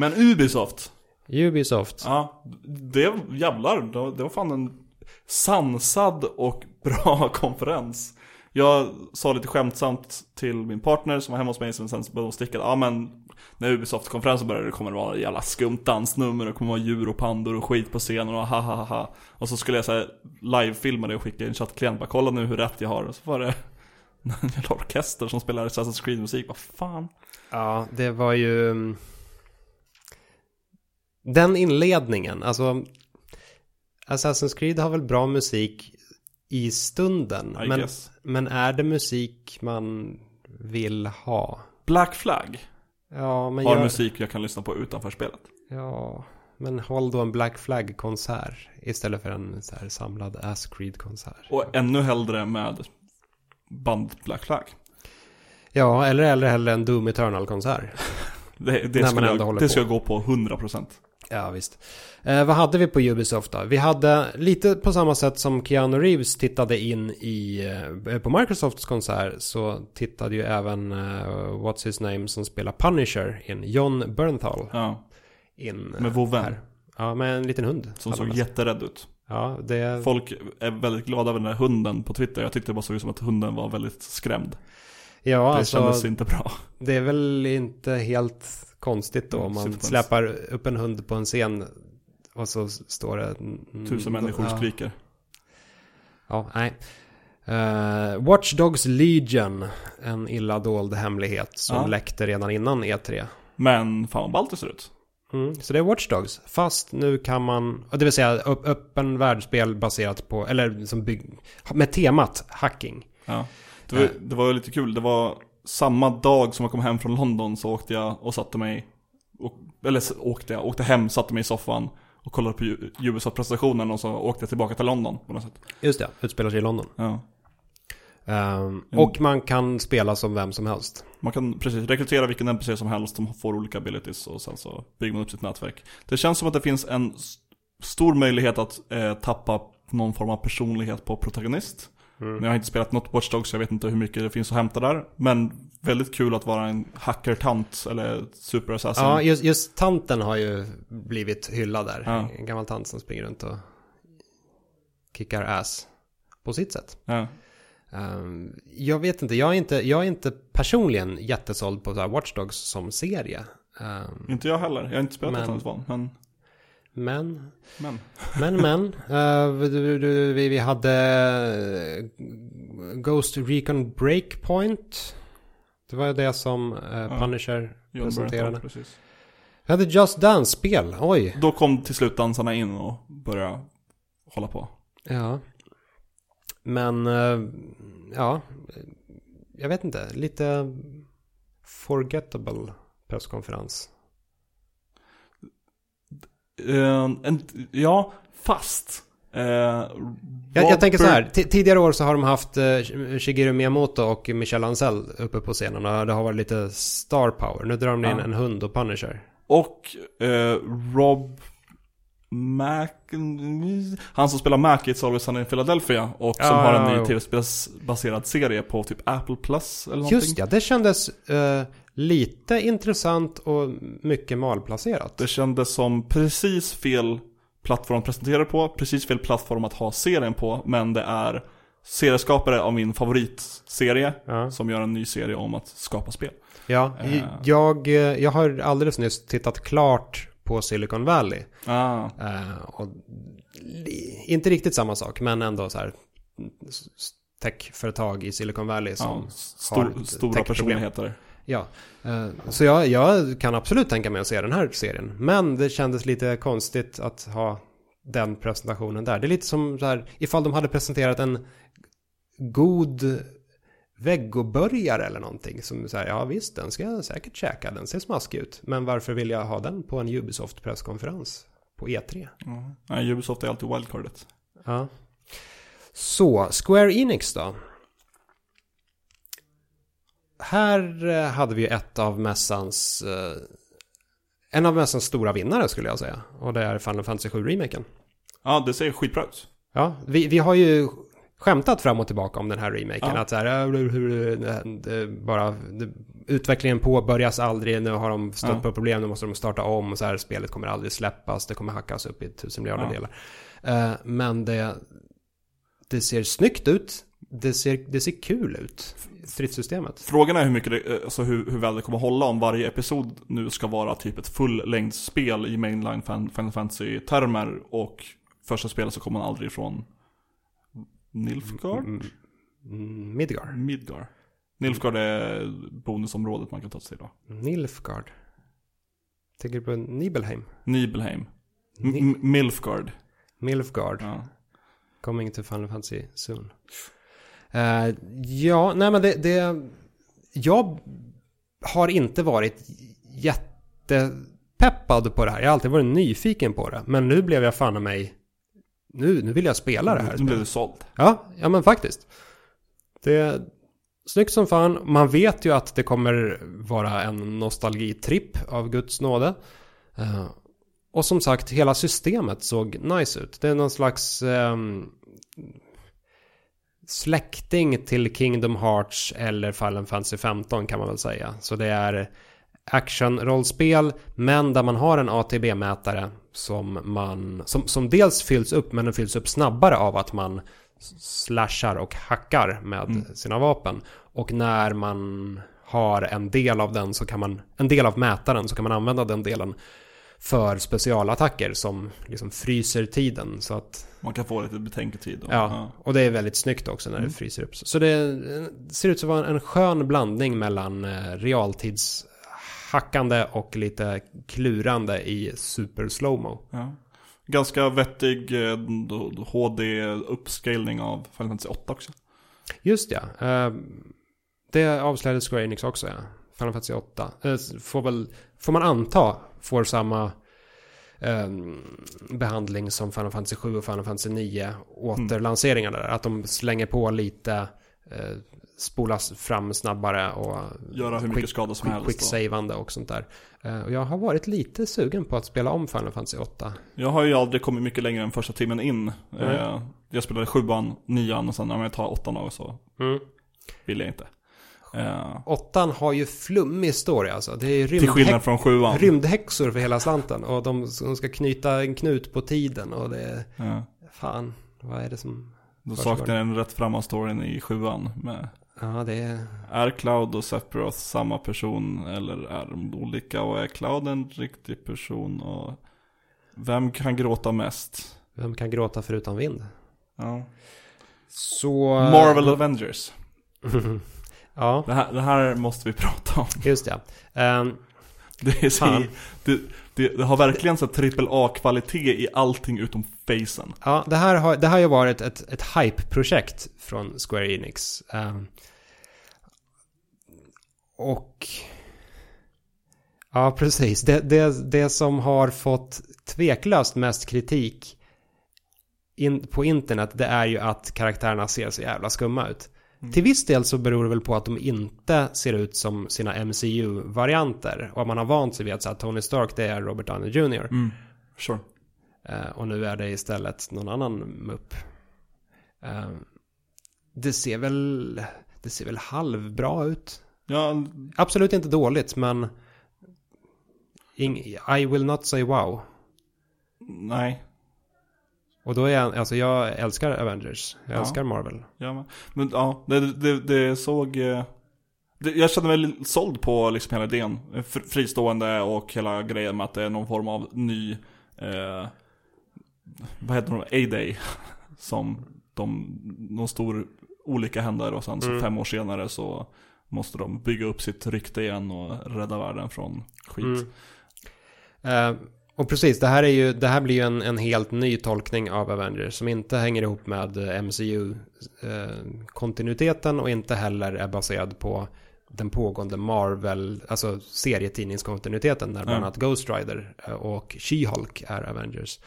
Men Ubisoft. Ubisoft. Ja, det jävlar. Det var fan en sansad och bra konferens. Jag sa lite skämtsamt till min partner som var hemma hos mig, sen sen började hon sticka. Ja men, när Ubisoft-konferensen började det kommer det vara jävla skumt dansnummer, och det kommer vara djur och pandor och skit på scenen och ha ha ha ha. Och så skulle jag säga live-filma det och skicka i en chattklient, bara kolla nu hur rätt jag har. Och så var det en jävla orkester som spelar Assassin's Creed-musik, vad fan. Ja, det var ju... Den inledningen, alltså... Assassin's Creed har väl bra musik i stunden. I Men, guess. men är det musik man vill ha? Black Flag Ja, men har jag... musik jag kan lyssna på utanför spelet. Ja, Men håll då en Black Flag-konsert istället för en så här samlad Ass Creed-konsert. Och ännu hellre med band Black Flag. Ja, eller eller hellre en Doom Eternal-konsert. Det, det När skulle, jag, det ska jag gå på 100%. Ja, visst. Eh, vad hade vi på Ubisoft då? Vi hade lite på samma sätt som Keanu Reeves tittade in i, eh, på Microsofts konsert så tittade ju även eh, What's His Name som spelar Punisher in, John Bernthal Ja, in. eh, med vovven. här. Ja, med en liten hund. Som såg jätterädd ut. Ja, det... Folk är väldigt glada över den där hunden på Twitter. Jag tyckte det bara såg ut som att hunden var väldigt skrämd. Ja, det alltså, kändes inte bra. det är väl inte helt konstigt då om man Superkonstigt. släpar upp en hund på en scen och så står det... mm, Tusen människor ja. skriker. Ja, nej. Uh, Watch Dogs Legion, en illa dold hemlighet som Ja. läckte redan innan E3. Men fan vad ballt det ser ut. Mm, så det är Watch Dogs, fast nu kan man, det vill säga öppen världsspel baserat på, eller som bygg, med temat hacking. Ja. Det, var, det var lite kul. Det var samma dag som jag kom hem från London så åkte jag och satte mig, och, eller åkte jag, åkte hem, satte mig i soffan och kollade på U- Ubisoft-presentationen och så åkte jag tillbaka till London på något sätt. Just det, utspelar sig i London. Ja. Ehm, Och man kan spela som vem som helst. Man kan precis rekrytera vilken NPC som helst, de får olika abilities och sen så bygger man upp sitt nätverk. Det känns som att det finns en s- stor möjlighet att eh, tappa någon form av personlighet på protagonist. Mm. Jag har inte spelat något Watch Dogs så jag vet inte hur mycket det finns att hämta där. Men väldigt kul att vara en hackertant eller super assassin. Ja, just, just tanten har ju blivit hyllad där. Ja. En gammal tant som springer runt och kickar ass på sitt sätt. Ja. Ehm, jag vet inte, jag är inte, jag är inte personligen jättesåld på så här Watch Dogs som serie. Ehm, Inte jag heller, jag har inte spelat Men- ett val. Men, men, men. men, men. du- vi, vi hade eh, Ghost Recon Breakpoint. Det var det som Ja. Punisher John presenterade. Precis. Vi hade Just Dance-spel, oj. Då kom till slut dansarna in och började hålla på. Ja. Men, eh, ja. Jag vet inte, lite forgettable presskonferens. Eh, en, ja, fast. Eh, Jag, jag tänker så här, ti- tidigare år så har de haft eh, Shigeru Miyamoto och Michel Ancel uppe på scenen och det har varit lite star power. Nu drar de in en hund och Punisher. Och Rob Mac... Han som spelar Mac i It's Always Sunny in Philadelphia och som har en ny tv-spelsbaserad serie på typ Apple Plus eller någonting. Just ja, det kändes lite intressant och mycket malplacerat. Det kändes som precis fel plattform att presentera på, precis fel plattform att ha serien på, men det är serieskapare av min favoritserie Ja, som gör en ny serie om att skapa spel. ja Eh. jag, eh, jag har alldeles nyss tittat klart på Silicon Valley. Ah, Eh, och inte riktigt samma sak, men ändå så här techföretag i Silicon Valley som ja, har stor, ett stora personligheter. Ja, eh, så jag, jag kan absolut tänka mig att se den här serien. Men det kändes lite konstigt att ha den presentationen där. Det är lite som så här, ifall de hade presenterat en god vegoburgare eller någonting. Som så här, ja visst, den ska jag säkert käka, den ser smaskig ut. Men varför vill jag ha den på en Ubisoft presskonferens på E E3? Ja. Nej, Ubisoft är alltid wildcardet. Ja. Så, Square Enix då? Här eh, hade vi ett av mässans... eh, En av mässans stora vinnare skulle jag säga. Och det är Final Fantasy 7-remaken. Ja, det ser skitbra ut. Ja, vi, vi har ju skämtat fram och tillbaka om den här remaken. Ja. Att så här, det, bara, utvecklingen påbörjas aldrig. Nu har de stött Ja. på problem, nu måste de starta om. Och så här, spelet kommer aldrig släppas. Det kommer hackas upp i tusen miljarder Ja. delar. Eh, men det, det ser snyggt ut. Det ser, det ser kul ut. Stridssystemet. Frågan är hur mycket det, eh, alltså hur, hur väl det kommer hålla om varje episod nu ska vara typ ett fullängdsspel i mainline Final Fantasy-termer och första spelet så kommer man aldrig ifrån Nilfgaard? Mm, mm, Midgar. Midgar. Nilfgaard är bonusområdet man kan ta sig till då. Nilfgaard. Tänker du på Nibelheim? Nibelheim. Ni- Milfgard. Milfgaard. Ja. Coming to Final Fantasy soon. Eh, ja, nej men det, det... Jag har inte varit peppad på det här. Jag har alltid varit nyfiken på det. Men nu blev jag fan av mig... Nu, nu vill jag spela det här. Nu blev du såld. Ja, ja men faktiskt. Det är snyggt som fan. Man vet ju att det kommer vara en nostalgitripp av Guds nåde. Eh, och som sagt, hela systemet såg nice ut. Det är någon slags ehm, släkting till Kingdom Hearts eller Final Fantasy 15 kan man väl säga. Så det är action-rollspel men där man har en ATB-mätare som man som, som dels fylls upp men den fylls upp snabbare av att man slashar och hackar med Mm. sina vapen. Och när man har en del av den så kan man en del av mätaren så kan man använda den delen för specialattacker som liksom fryser tiden så att Man kan få lite betänketid. Och, Ja, och det är väldigt snyggt också när Mm. det fryser upp. Så det eh, ser ut som att vara en skön blandning mellan eh, realtidshackande och lite klurande i super slowmo. Ja. Ganska vettig eh, då- då HD-uppskalning av Final Fantasy 8 också. Just ja. eh, Det avslöjade Square Enix också ja. Final Fantasy 8. Eh, Får väl, får man anta, får samma eh, behandling som Final Fantasy 7 och Final Fantasy 9 återlanseringar där. Att de slänger på lite, eh, spolas fram snabbare och Göra hur mycket quick- skada som quick, helst. quick och- och sånt där. Eh, Och jag har varit lite sugen på att spela om Final Fantasy 8. Jag har ju aldrig kommit mycket längre än första timmen in. Mm. Eh, Jag spelade sjuan, nian och sen när jag tar åttan då så vill jag inte. Eh, Åttan har ju flummig story alltså. Det är Till skillnad från sjuan. rymdhäxor för hela slanten. Och de, de ska knyta en knut på tiden och det är... Ja. Fan, vad är det som... Då saknar jag en rätt framma storyn i sjuan. Med, Ja, det är... är Cloud och Sephiroth samma person eller är de olika? Och är Cloud en riktig person? Och vem kan gråta mest? Vem kan gråta förutom vind? Ja. Så... Marvel Avengers. ja, Det här, det här måste vi prata om. just ja. Ehm, Det, är så, det, det, det har verkligen så trippel A-kvalitet i allting utom facen. Ja, det här har, det här har ju varit ett, ett hype-projekt från Square Enix. Ehm, och... Ja, precis. Det, det, det som har fått tveklöst mest kritik in, på internet, det är ju att karaktärerna ser så jävla skumma ut. Mm. Till viss del så beror det väl på att de inte ser ut som sina MCU-varianter. Och man har vant sig vid att så här, Tony Stark, det är Robert Downey Jr. Mm. Sure. Eh, och nu är det istället någon annan mupp. Eh, det ser väl... Det ser väl halvbra ut. Ja, Absolut inte dåligt, men... I will not say wow. nej. Och då är jag... Alltså jag älskar Avengers. Jag Ja. älskar Marvel. Ja, men, men ja, det, det, det såg... eh, Det, jag kände mig såld på liksom hela idén. Fr- Fristående och hela grejen med att det är någon form av ny... Eh, vad heter det? A-Day. Som de, någon stor olycka händer och sen så Mm. fem år senare så måste de bygga upp sitt rykte igen och rädda världen från skit. Mm. Eh, och precis, det här, är ju, det här blir ju en, en helt ny tolkning av Avengers som inte hänger ihop med MCU-kontinuiteten och inte heller är baserad på den pågående Marvel, alltså serietidningskontinuiteten där bland Mm. annat Ghost Rider eh, och She-Hulk är Avengers.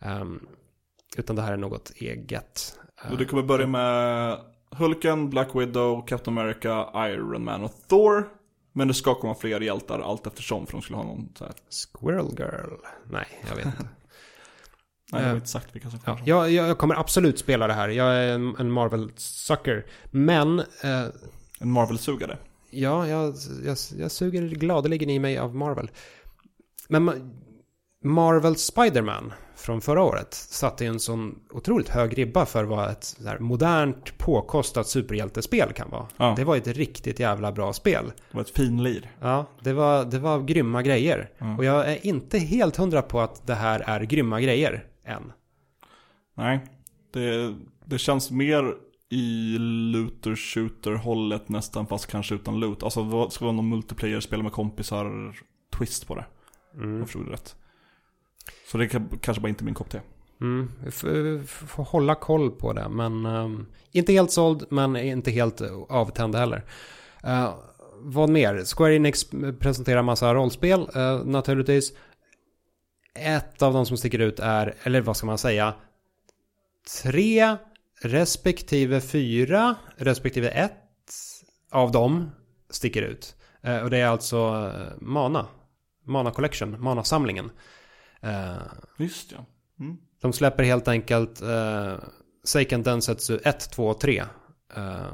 Ehm, utan det här är något eget. Eh, Och det kommer börja med Hulken, Black Widow, Captain America, Iron Man och Thor. Men det ska komma fler hjältar allt eftersom för de skulle ha någon så här. Squirrel Girl? Nej, jag vet inte. Nej, jag har Eh, inte sagt vilka som Ja, kommer. jag, jag kommer absolut spela det här. Jag är en, en Marvel-sucker. Men, eh, En Marvel-sugare. ja, jag, jag, jag suger gladeligen i mig av Marvel. Men Marvel Spider-Man från förra året satte ju en sån otroligt hög ribba för vad ett modernt, påkostat superhjältespel kan vara. Ja. Det var ett riktigt jävla bra spel. Det var ett finlir. Ja, det var, det var grymma grejer. Ja. Och jag är inte helt hundra på att det här är grymma grejer än. Nej, det, det känns mer i looter shooter hållet nästan fast kanske utan loot. Alltså det ska vara någon multiplayer, spela med kompisar, twist på det. Mm. jag förstod rätt. Så det kan, kanske bara inte är min kopp te. Mm, får, hålla koll på det. Men um, inte helt såld, men inte helt eh, avtänd heller. Uh, vad mer? Square Enix presenterar massa rollspel, uh, naturligtvis. ett av de som sticker ut är, eller vad ska man säga, tre respektive fyra respektive ett av dem sticker ut. Uh, och det är alltså Mana. Mana Collection, Mana-samlingen. Eh, Just ja. Mm. de släpper helt enkelt uh, Seiken Densetsu 1, 2 och 3. Eh,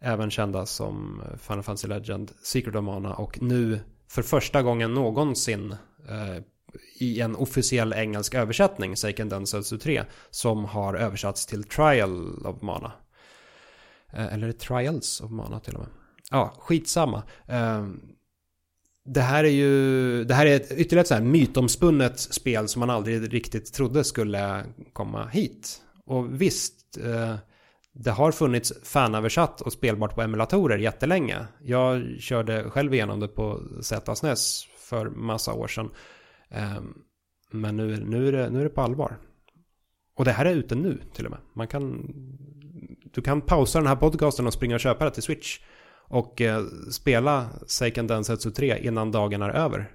även kända som Final Fantasy Legend, Secret of Mana och nu för första gången någonsin eh, i en officiell engelsk översättning, Seiken Densetsu 3, som har översatts till Trial of Mana. Eh, eller Trials of Mana till och med. Ja, skitsamma. Eh, det här är ju, det här är ett, ytterligare ett så här mytomspunnet spel som man aldrig riktigt trodde skulle komma hit. Och visst, eh, det har funnits fanöversatt och spelbart på emulatorer jättelänge. Jag körde själv igenom det på ZSNES för massa år sedan. Eh, men nu, nu, är det, nu är det på allvar. Och det här är ute nu till och med. Man kan, du kan pausa den här podcasten och springa och köpa det till Switch. Och eh, spela Seiken Densetsu 3 innan dagen är över.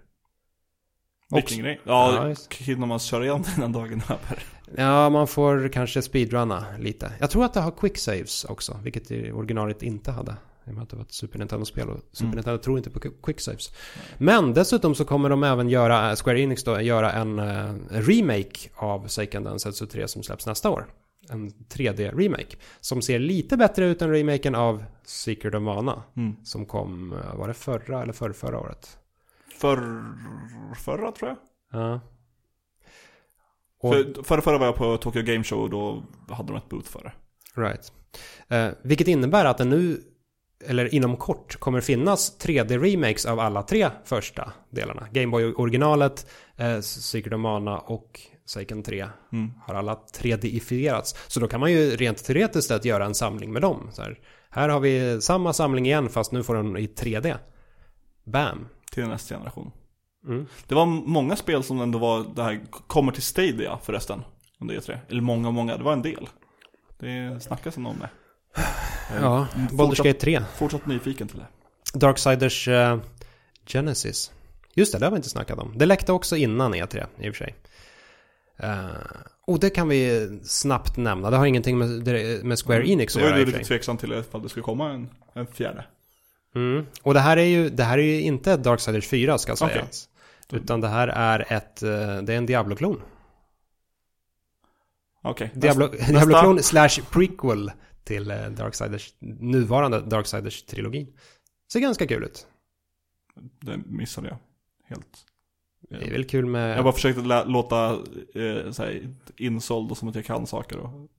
Vilken grej. Ja, Ja, hinner man köra igenom den dagen är över. Ja, man får kanske speedrunna lite. Jag tror att det har quick saves också, vilket originalet inte hade. I och med att det var ett Super Nintendo-spel och Super Mm. Nintendo tror inte på quick saves. Men dessutom så kommer de även göra, Square Enix då, göra en eh, remake av Seiken Densetsu 3 som släpps nästa år. En 3D-remake. Som ser lite bättre ut än remaken av Secret of Mana. Mm. Som kom, eh, var det förra eller förra, förra året? För, förra tror jag. Ja. Och, För, förra, förra var jag på Tokyo Game Show och då hade de ett booth för det. Right. Eh, vilket innebär att det nu, eller inom kort, kommer finnas 3D-remakes av alla tre första delarna. Gameboy-originalet, eh, Secret of Mana och Seiken 3 Mm. har alla 3D-ifierats. Så då kan man ju rent teoretiskt sett göra en samling med dem. Så här, här har vi samma samling igen fast nu får den i 3D. Bam. Till nästa generation. Mm. Det var många spel som ändå var, det här kommer till Stadia förresten. Om det är tre. Eller många, många. Det var en del. Det snackas om det. Ja, Baldur's Gate 3. Fortsatt nyfiken till det. Darksiders uh, Genesis. Just det, det har vi inte snackat om. Det läckte också innan E3 i och för sig. Uh, och det kan vi snabbt nämna. Det har ingenting med, med Square Enix att göra i du och för lite tveksam till ifall det skulle komma en, en fjärde. Mm. Och det här är ju, det här är ju inte Darksiders 4 ska sägas. Utan det här är ett, eh, det är en Diablo-klon. Okej. Diablo, nästa. Diablo-klon slash prequel till eh, Darksiders, nuvarande Darksiders-trilogin. Ser ganska kul ut. Det missade jag. Helt. Det är väl kul med... Jag bara försökte låta eh, såhär, insåld och som att jag kan saker och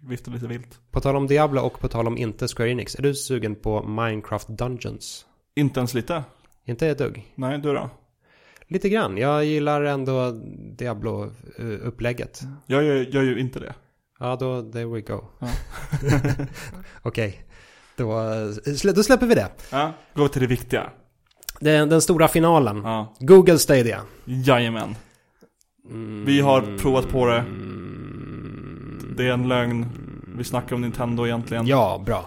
viftade, lite vilt. På tal om Diablo och på tal om inte Square Enix. Är du sugen på Minecraft Dungeons? Inte ens lite. Inte ett dugg. Nej, du då? Lite grann. Jag gillar ändå Diablo-upplägget. Jag gör, gör ju inte det. Ja, då, there we go. Ja. Okej. Då, slä- då släpper vi det. Ja, gå till det viktiga. Den, den stora finalen. Ja, Google Stadia. jajamän. Vi har provat på det. Det är en lögn. Vi snackar om Nintendo egentligen. Ja, bra.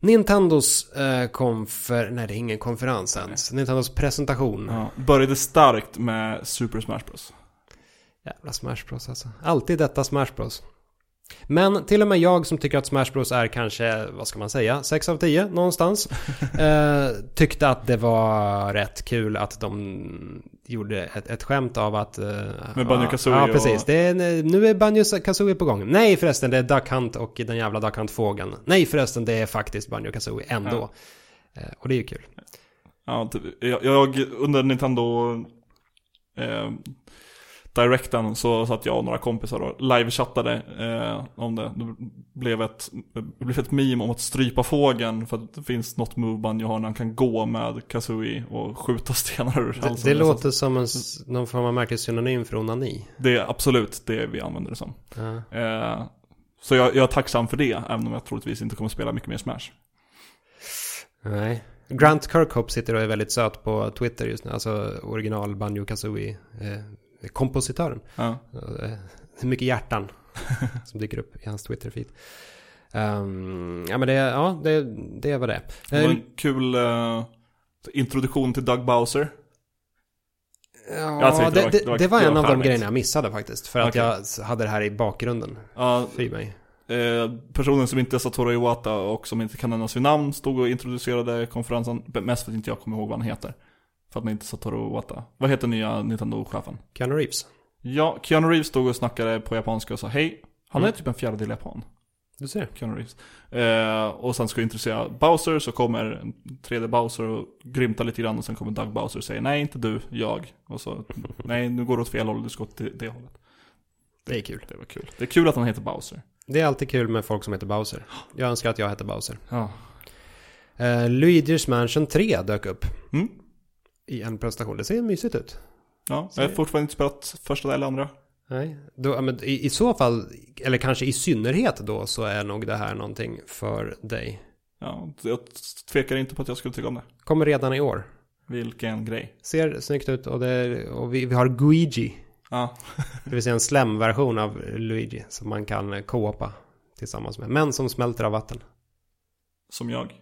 Nintendos eh, konfer... Nej, det är ingen konferens ens. Nintendos presentation. Ja, började starkt med Super Smash Bros. Jävla Smash Bros alltså. Alltid detta Smash Bros. Men till och med jag som tycker att Smash Bros är kanske, vad ska man säga, 6 av 10 någonstans. eh, tyckte att det var rätt kul att de gjorde ett, ett skämt av att... Eh, Med Banjo-Kazooie Ja, ja precis. och- Det är, nu är Banjo-Kazooie på gång. Nej förresten, det är Duck Hunt och den jävla Duck Hunt-fågeln. Nej förresten, det är faktiskt Banjo-Kazooie ändå. Eh, och det är ju kul. Ja, typ, jag, jag under Nintendo eh, Directen så satt jag och några kompisar och livechattade eh, om det. Det blev ett, det blev ett meme om att strypa fågeln för att det finns något move Banjo har när han kan gå med Kazooie och skjuta stenar ur Det, halsen. det låter som en, någon form av märklig synonym för onani. Det är absolut det vi använder det som. Ja. Eh, så jag, jag är tacksam för det, även om jag troligtvis inte kommer spela mycket mer Smash. Nej. Grant Kirkhope sitter och är väldigt söt på Twitter just nu. Alltså original Banjo Kazooie eh, kompositören. Ja. Eh, mycket hjärtan som dyker upp i hans Twitter-feed. Ehm, ja men det, ja, det, det var det. Det var Eh, en kul eh, introduktion till Doug Bowser. Ja, det, det var- det, var- det var en av de grejerna jag missade faktiskt. För att Okej. jag hade det här i bakgrunden Ja, för mig. Eh, personen som inte är Satoru Iwata och som inte kan nämnas vid namn stod och introducerade konferensen. Mest för att inte jag kommer ihåg vad han heter. För att han inte Satoru Iwata. Vad heter nya Nintendo-chefen? Keanu Reeves. Ja, Keanu Reeves stod och snackade på japanska och sa hej. Han är Mm. typ en fjärdedel japan. Du ser. Keanu Reeves. Eh, och sen ska jag introducera Bowser, så kommer en 3D Bowser och grymtar lite grann och sen kommer Doug Bowser och säger nej inte du, jag. Och så, nej nu går du åt fel håll, du ska åt det, det hållet. Det är kul. Det var kul. Det är kul att han heter Bowser. Det är alltid kul med folk som heter Bowser. Jag önskar att jag hette Bowser. Ja. Uh, Luigi's Mansion 3 dök upp Mm. I en presentation. Det ser mysigt ut. Ja, jag har fortfarande inte spelat första eller andra. Nej, då, men i, i så fall, eller kanske i synnerhet då, så är nog det här någonting för dig. Ja, jag tvekar inte på att jag skulle tycka om det. Kommer redan i år. Vilken grej. Ser snyggt ut och, det, och vi, vi har Guigi. Ja, Det vill säga en slem-version av Luigi som man kan co-opa tillsammans med. Men som smälter av vatten. som jag.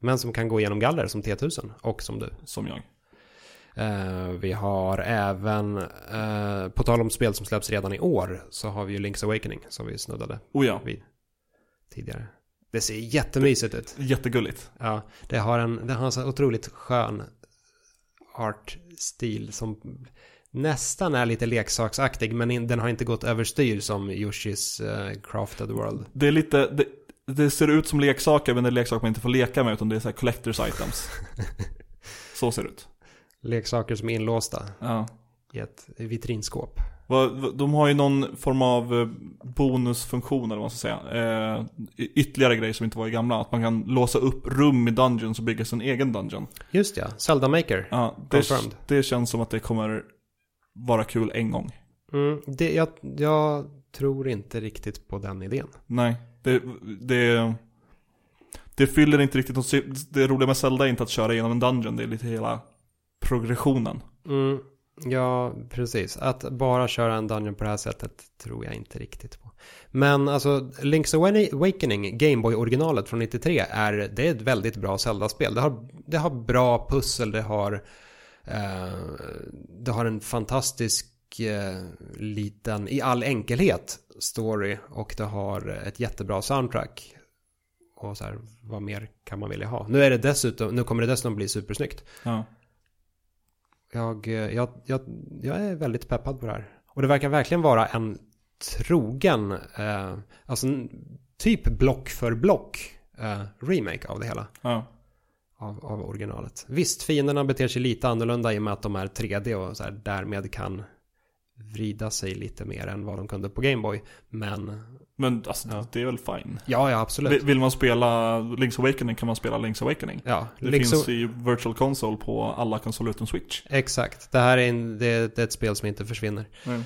Men som kan gå igenom galler som T1000 och som du. Som jag. Eh, vi har även, eh, på tal om spel som släpps redan i år, så har vi ju Link's Awakening som vi snuddade Oh ja, vid tidigare. Det ser jättemysigt ut. jättegulligt. Ja, det har en, det har en så otroligt skön artstil som nästan är lite leksaksaktig, men in, den har inte gått överstyr som Yoshis eh, Crafted World. Det är lite, det, det ser ut som leksaker men det är leksaker man inte får leka med utan det är så här collectors items. så ser det ut. Leksaker som är inlåsta Ja. i ett vitrinskåp. De har ju någon form av eh, bonusfunktion eller vad man ska säga. Eh, ytterligare grej som inte var i gamla. Att man kan låsa upp rum i dungeons och bygga sin egen dungeon. Just ja, Zelda Maker. Ja, det, det känns som att det kommer vara kul en gång. Mm, det, jag, jag tror inte riktigt på den idén. Nej, det, det, det fyller inte riktigt något Det roliga med Zelda är inte att köra igenom en dungeon, det är lite hela progressionen. Mm, ja, precis. Att bara köra en dungeon på det här sättet tror jag inte riktigt på. Men alltså, Link's Awa- Awakening, Gameboy-originalet från 93, är, det är ett väldigt bra Zelda-spel. Det har, det har bra pussel, det har, eh, det har en fantastisk eh, liten, i all enkelhet, story och det har ett jättebra soundtrack. Och så här, vad mer kan man vilja ha? Nu är det dessutom, nu kommer det dessutom bli supersnyggt. Ja. Jag, eh, jag, jag, jag är väldigt peppad på det här. Och det verkar verkligen vara en trogen, eh, alltså typ block för block eh, remake av det hela. Ja. Av, av originalet. Visst, fienderna beter sig lite annorlunda i och med att de är 3D och så här, därmed kan vrida sig lite mer än vad de kunde på Gameboy. Men Men alltså, Ja. det är väl fine. ja, ja absolut. Vill man spela Link's Awakening kan man spela Link's Awakening. ja, Det liksom, finns i Virtual Console på alla konsoler utom Switch. exakt. Det här är, en, det, är ett spel som inte försvinner. Mm.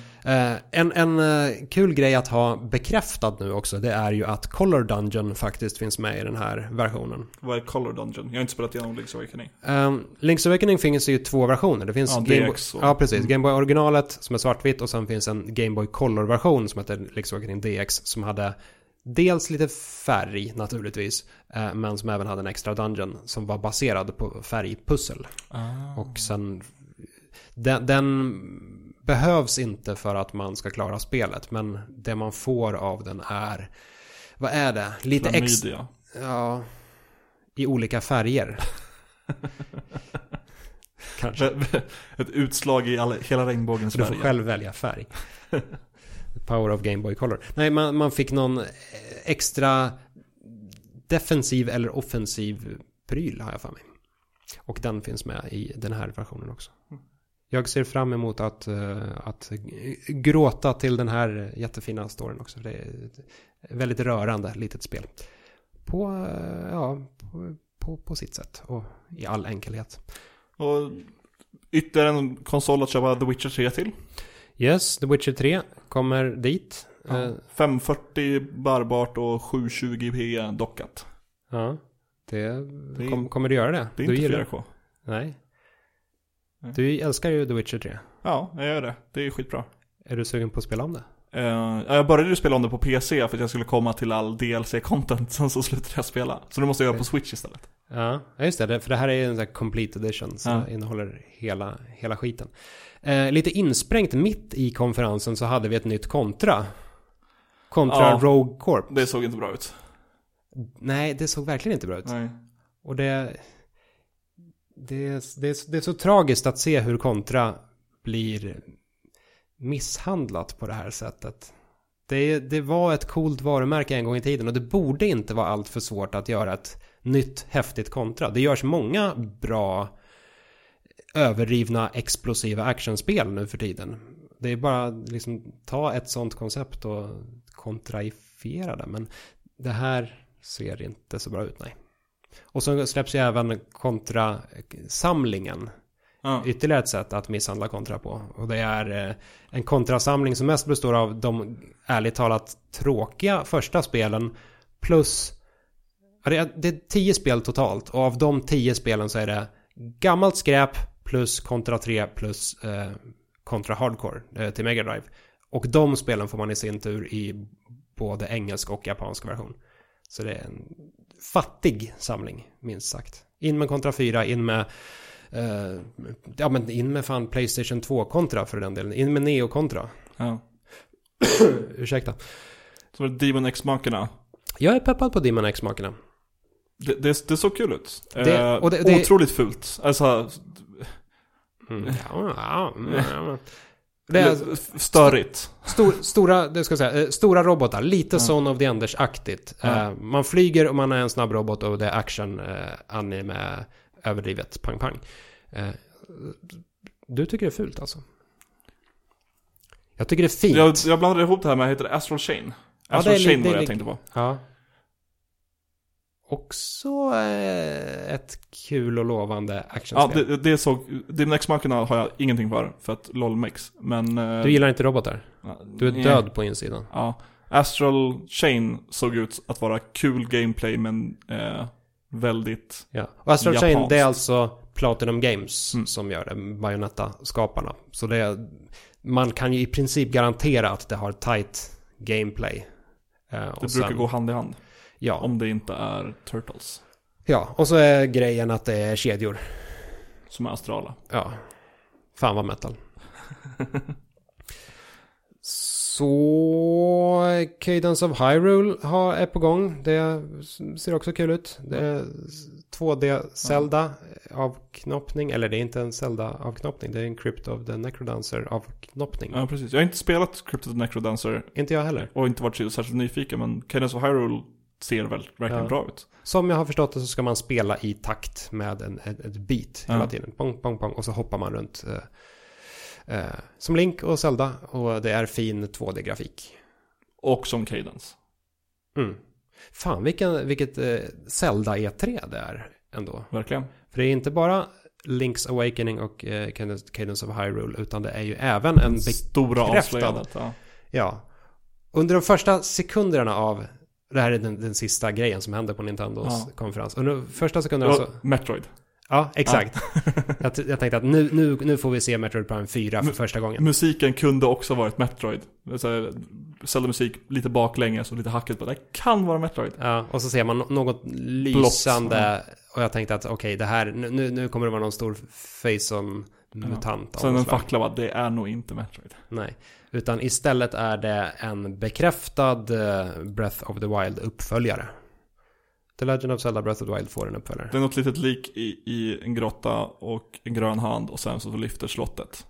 En en eh, kul grej att ha bekräftad nu också, det är ju att Color Dungeon faktiskt finns med i den här versionen. Vad är Color Dungeon? Jag har inte spelat igenom Link's Awakening. Um, Link's Awakening finns ju två versioner. Det finns Ja, Game DX ja precis. Mm. Game Boy originalet som är svartvitt och sen finns en Game Boy Color-version som heter Link's Awakening DX som hade dels lite färg naturligtvis, eh, men som även hade en extra dungeon som var baserad på färgpussel. Ah. Och sen den, den behövs inte för att man ska klara spelet, men det man får av den är vad är det? Lite extra... Ja, i olika färger. Kanske. Ett utslag i alla, hela regnbågens Så du får själv välja färg. Power of Game Boy Color. Nej, man, man fick någon eh, extra defensiv eller offensiv pryl har jag för mig. Och den finns med i den här versionen också. Jag ser fram emot att, eh, att gråta till den här jättefina storyn också. Det är ett väldigt rörande litet spel. På, eh, ja, på, på, på sitt sätt och i all enkelhet. Och ytterligare en konsol att köpa The Witcher 3 till. Yes, The Witcher 3 kommer dit. Ja. Eh, 540 bärbart och 720p dockat. Ja, det, Det kom, kommer du göra det? Det är du inte gillar- 4K. Nej. Nej. Du älskar ju The Witcher 3. Ja, jag gör det. Det är skitbra. Är du sugen på att spela om det? Eh, ja, jag började ju spela om det på PC för att jag skulle komma till all DLC-content, sen så slutade jag spela. Så nu måste jag göra på Switch istället. Ja, just det. För det här är en sån här complete edition. Så Ja. innehåller hela, hela skiten. Eh, lite insprängt mitt i konferensen så hade vi ett nytt kontra. Kontra Ja. Rogue Corp. Det såg inte bra ut. Nej, det såg verkligen inte bra ut. Nej. Och det, det, är- det, det är så tragiskt att se hur kontra blir misshandlat på det här sättet. Det, det var ett coolt varumärke en gång i tiden och det borde inte vara allt för svårt att göra ett nytt häftigt kontra. Det görs många bra överdrivna explosiva actionspel nu för tiden. Det är bara liksom ta ett sånt koncept och kontraifiera det. Men det här ser inte så bra ut, nej. Och så släpps ju även kontrasamlingen. Ja. Ytterligare ett sätt att misshandla kontra på. Och det är eh, en kontrasamling som mest består av de ärligt talat tråkiga första spelen. Plus, ja, det är, det är tio spel totalt. Och av de tio spelen så är det gammalt skräp plus kontra 3 plus eh, kontra hardcore eh, till Mega Drive. Och de spelen får man i sin tur i både engelsk och japansk version. Så det är en fattig samling, minst sagt. In med kontra 4, in med eh, ja men in med fan Playstation 2-kontra för den delen. In med Neo-kontra. ja. Ursäkta. Så var det Demon X-makerna. Jag är peppad på Demon X-makerna. Det, det, det såg kul ut. Det- eh, och det- det- otroligt fult. Alltså, Mm. Ja, ja, ja, ja. Det är f- störigt. stor, stora, det ska jag säga, eh, stora robotar. Lite Ja. Son of the Enders-aktigt. Ja. Eh, man flyger och man är en snabb robot och det är action, eh, anime, överdrivet, pang pang. Eh, du tycker det är fult alltså? Jag tycker det är fint. Jag, jag blandade ihop det här med, heter det Astral Chain? Ja, Astral det är Chain var det jag tänkte på. Ja. Också eh, ett kul och lovande Ja, actionspel. det, det såg, Demon X-markerna har jag ingenting för, för att LOL mix. Men... eh, Du gillar inte robotar? Du är nej. död på insidan. Ja. Astral Chain såg ut att vara kul gameplay men eh, väldigt... Ja. Och Astral Chain, Japanskt. det är alltså Platinum Games Mm. som gör det. Bayonetta-skaparna. Så det är, man kan ju i princip garantera att det har tight gameplay. Eh, och Det sen- brukar gå hand i hand. Ja. Om det inte är Turtles. ja, och så är grejen att det är kedjor. Som är astrala. Ja. Fan vad metal. Så Cadence of Hyrule har, är på gång. Det ser också kul ut. Det är 2D Zelda avknoppning. Eller det är inte en Zelda avknoppning. Det är en Crypt of the Necrodancer avknoppning. Ja, precis. Jag har inte spelat Cryptid Necrodancer Inte jag heller. och inte varit särskilt nyfiken men Cadence of Hyrule ser väl verkligen Ja. bra ut. Som jag har förstått det så ska man spela i takt med en, ett, ett beat hela Ja. tiden. Pong, pong, pong. Och så hoppar man runt. Eh, eh, som Link och Zelda. Och det är fin 2D-grafik. Och som Cadence. Mm. Fan, vilken, vilket eh, Zelda E3 det är ändå. Verkligen. För det är inte bara Link's Awakening och eh, Cadence, of Hyrule, utan det är ju även en... Stora bekräftad. avslöjandet. Ja. ja. Under de första sekunderna av... Det här är den, den sista grejen som hände på Nintendos Ja. konferens. Under de första sekunderna så... Och Metroid. Ja, exakt. jag, t- jag tänkte att nu, nu, nu får vi se Metroid Prime 4 för Men- första gången. Musiken kunde också varit Metroid. Zelda-musik, lite baklänges och lite hackigt på. Det kan vara Metroid. Ja, och så ser man något lysande. Och jag tänkte att okej, det här, nu- nu, nu kommer det vara någon stor Faison-mutant. av Sen något en slag. fackla bara, det är nog inte Metroid. Nej, utan istället är det en bekräftad eh, Breath of the Wild uppföljare. The Legend of Zelda Breath of the Wild får en uppföljare. Det är något litet lik i, i en grotta och en grön hand och sen så lyfter slottet.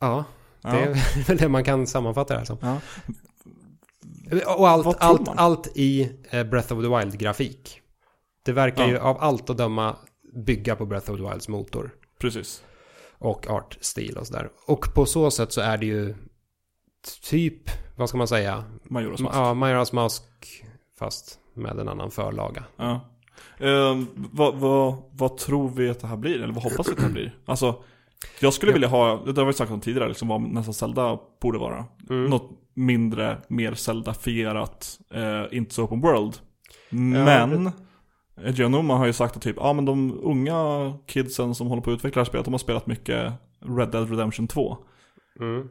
Ja, Ja. det är väl det man kan sammanfatta det här som. Ja. Och allt, allt, allt i eh, Breath of the Wild-grafik. Det verkar Ja. ju av allt att döma bygga på Breath of the Wilds motor. Precis. Och artstil och sådär. Och på så sätt så är det ju typ, vad ska man säga? Majoras Mask. Ja, Majoras Mask fast med en annan förlaga. Ja. Ehm, vad, vad, vad tror vi att det här blir? Eller vad hoppas vi att det här blir? Alltså, jag skulle Ja. vilja ha, det har vi sagt om tidigare, liksom vad nästa Zelda borde vara. Mm. Något mindre, mer Zelda-fierat, eh, inte så open world. Men, Eiji Onuma har ju sagt att typ, ja men de unga kidsen som håller på att utveckla det här spelet, de har spelat mycket Red Dead Redemption 2. Mm.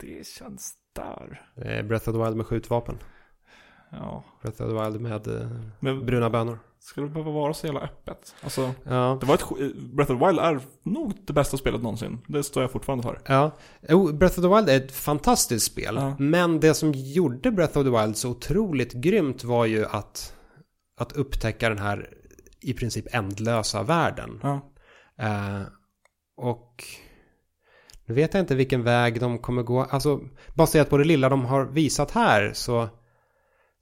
Det känns där. Eh, Breath of the Wild med skjutvapen. Ja. Breath of the Wild med eh, Men bruna bönor. ska det behöva vara så jävla öppet? Alltså, Ja. det var ett, sk- Breath of the Wild är nog det bästa spelet någonsin. Det står jag fortfarande för. Ja, Jo, Breath of the Wild är ett fantastiskt spel. Ja. Men det som gjorde Breath of the Wild så otroligt grymt var ju att, att upptäcka den här i princip ändlösa världen. Ja. Eh, och nu vet jag inte vilken väg de kommer gå. Alltså, baserat på det lilla de har visat här så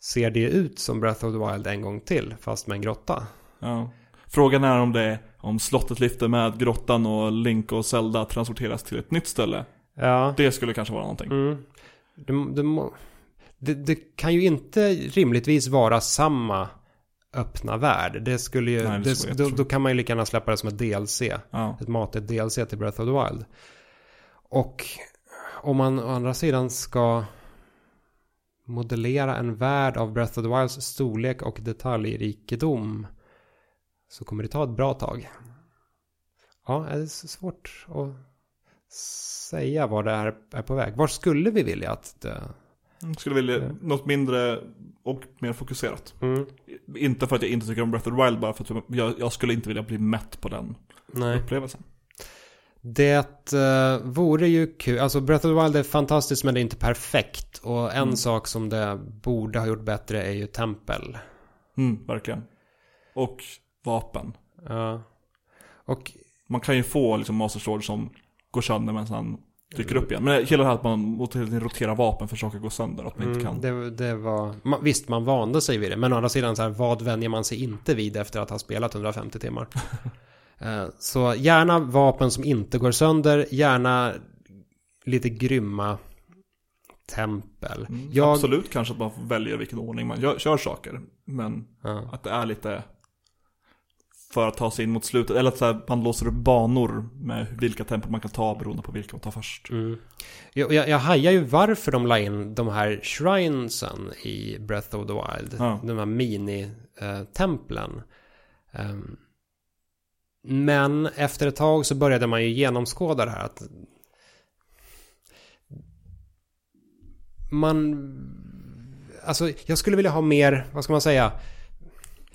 ser det ut som Breath of the Wild en gång till, fast med en grotta. Ja. Frågan är om det om slottet lyfter med grottan och Link och Zelda transporteras till ett nytt ställe. Ja. Det skulle kanske vara någonting. Mm. Det, det, det, det kan ju inte rimligtvis vara samma öppna värld. Det skulle ju, Nej, det det, då, då kan man ju lika gärna släppa det som ett DLC. Ja. Ett matigt DLC till Breath of the Wild. Och om man å andra sidan ska modellera en värld av Breath of the Wilds storlek och detaljrikedom så kommer det ta ett bra tag. Ja, det är svårt att säga var det är, är på väg. Var skulle vi vilja att det... Skulle vilja Ja. något mindre och mer fokuserat. Mm, Inte för att jag inte tycker om Breath of the Wild, bara för att jag, jag skulle inte vilja bli mätt på den nej. upplevelsen. Det uh, vore ju kul. Alltså Breath of the Wild är fantastiskt men det är inte perfekt. Och en Mm. sak som det borde ha gjort bättre är ju tempel. Mm, verkligen. Och vapen. Ja. Och Man kan ju få liksom Master Sword som går sönder men sen dyker upp igen. Men hela det här att man måste hela tiden rotera vapen för saker går sönder, att man inte mm, kan. det, det var... Man, visst, man vande sig vid det. Men å andra sidan, så här, vad vänjer man sig inte vid efter att ha spelat 150 timmar? Eh, så gärna vapen som inte går sönder. Gärna lite grymma tempel. Mm, Jag, Absolut kanske att man välja vilken ordning man gör, kör saker. Men Ja. att det är lite för att ta sig in mot slutet. Eller att så här, man låser upp banor med vilka tempel man kan ta beroende på vilka man tar först. Mm. Jag, jag, jag hajar ju varför de la in de här shrinesen i Breath of the Wild. Ja. De här mini-templen. Ehm, men efter ett tag så började man ju genomskåda det här. Att man... Alltså jag skulle vilja ha mer, vad ska man säga?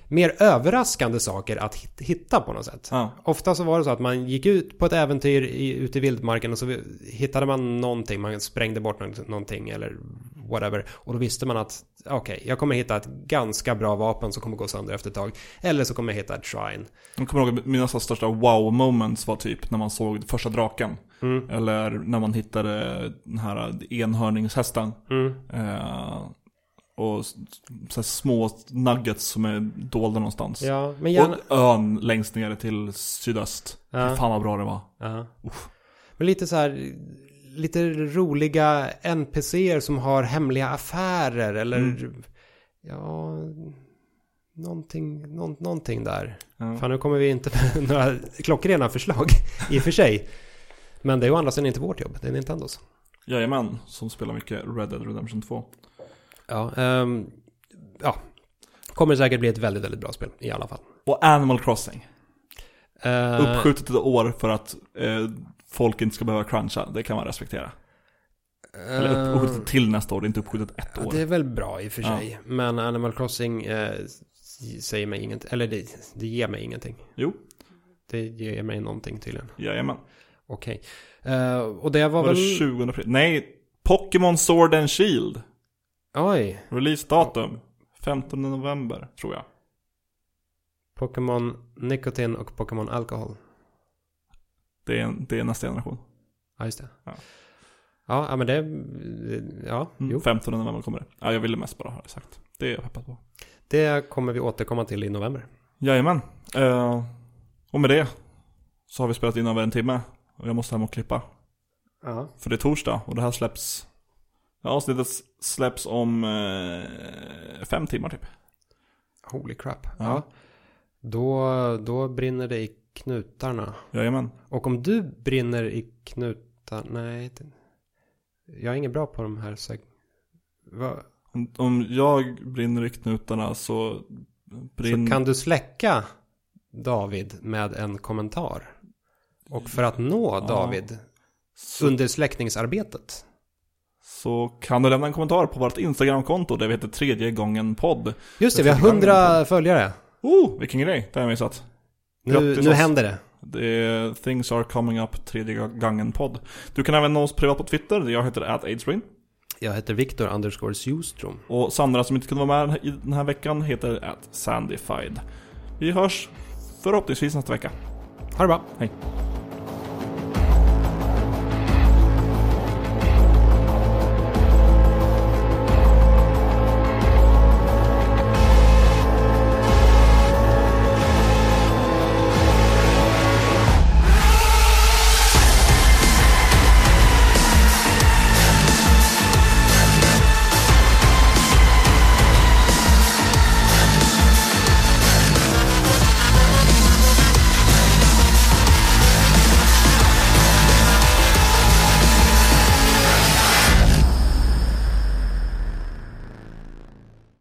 Mer överraskande saker att hit- hitta på något sätt. Ja. Ofta så var det så att man gick ut på ett äventyr i, ute i vildmarken och så hittade man någonting, man sprängde bort nå- någonting eller whatever. Och då visste man att okej, jag kommer hitta ett ganska bra vapen som kommer gå sönder efter ett tag. Eller så kommer jag hitta ett shrine. Jag kommer ihåg att mina största wow moments var typ när man såg första draken. Mm. Eller när man hittade den här enhörningshästen. Mm. Eh, och så små nuggets som är dolda någonstans. Ja, men gärna... Och ön längst ner till sydöst. Ja. Fan vad bra det var. Ja. Men lite så här, lite roliga NPCer som har hemliga affärer eller Mm. ja, någonting, nå, någonting där. Ja. Fan nu kommer vi inte med några klockrena förslag i och för sig. Men det är ju å andra sidan inte vårt jobb, det är Nintendos. Jajamän, som spelar mycket Red Dead Redemption 2. Ja, ehm, ja. Kommer säkert bli ett väldigt, väldigt bra spel i alla fall. Och Animal Crossing. Uh, Uppskjutet ett år för att eh, folk inte ska behöva cruncha. Det kan man respektera. Eller upp, uppskjutet till nästa år, det är inte uppskjutet ett Ja, år. det är väl bra i och för Ja. sig. Men Animal Crossing eh, säger mig ingenting. Eller det, det ger mig ingenting. Jo, Det ger mig någonting tydligen. jajamän. Okej. Eh, och det var Var väl... det 20 april? Nej, Pokémon Sword and Shield. Oj. Releasedatum. 15 november, tror jag. Pokémon Nikotin och Pokémon Alkohol. Det är, det är nästa generation. Ja, just det. Ja. Ja, men det... Ja, Mm, jo. 15 november kommer det. Ja, jag ville mest bara ha det sagt. Det är jag peppad på. Det kommer vi återkomma till i november. Jajamän. Eh, och med det så har vi spelat in över en timme. Och jag måste hem och klippa. Ja. För det är torsdag och det här släpps... Ja, avsnittet släpps om eh, fem timmar typ. Holy crap. Ja. Ja. Då, då brinner det i knutarna. Jajamän. Och om du brinner i knutar... Nej. Jag är ingen bra på de här... seg-? Om, om jag brinner i knutarna så brinner... Så kan du släcka David med en kommentar. Och för att nå Ja. David så, under släckningsarbetet. Så kan du lämna en kommentar på vårt Instagramkonto där vi heter tredje gången podd. Just det, vi har hundra följare. Oh, vilken grej, det har jag missat. Nu, Grattis nu händer det. Det är Things Are Coming Up tredje gången podd. Du kan även nå oss privat på Twitter, jag heter ataidsbrain. Jag heter Viktor underscore Sjustrom. Och Sandra som inte kunde vara med i den här veckan heter Sandified. Vi hörs förhoppningsvis nästa vecka. Ha det bra. Hej.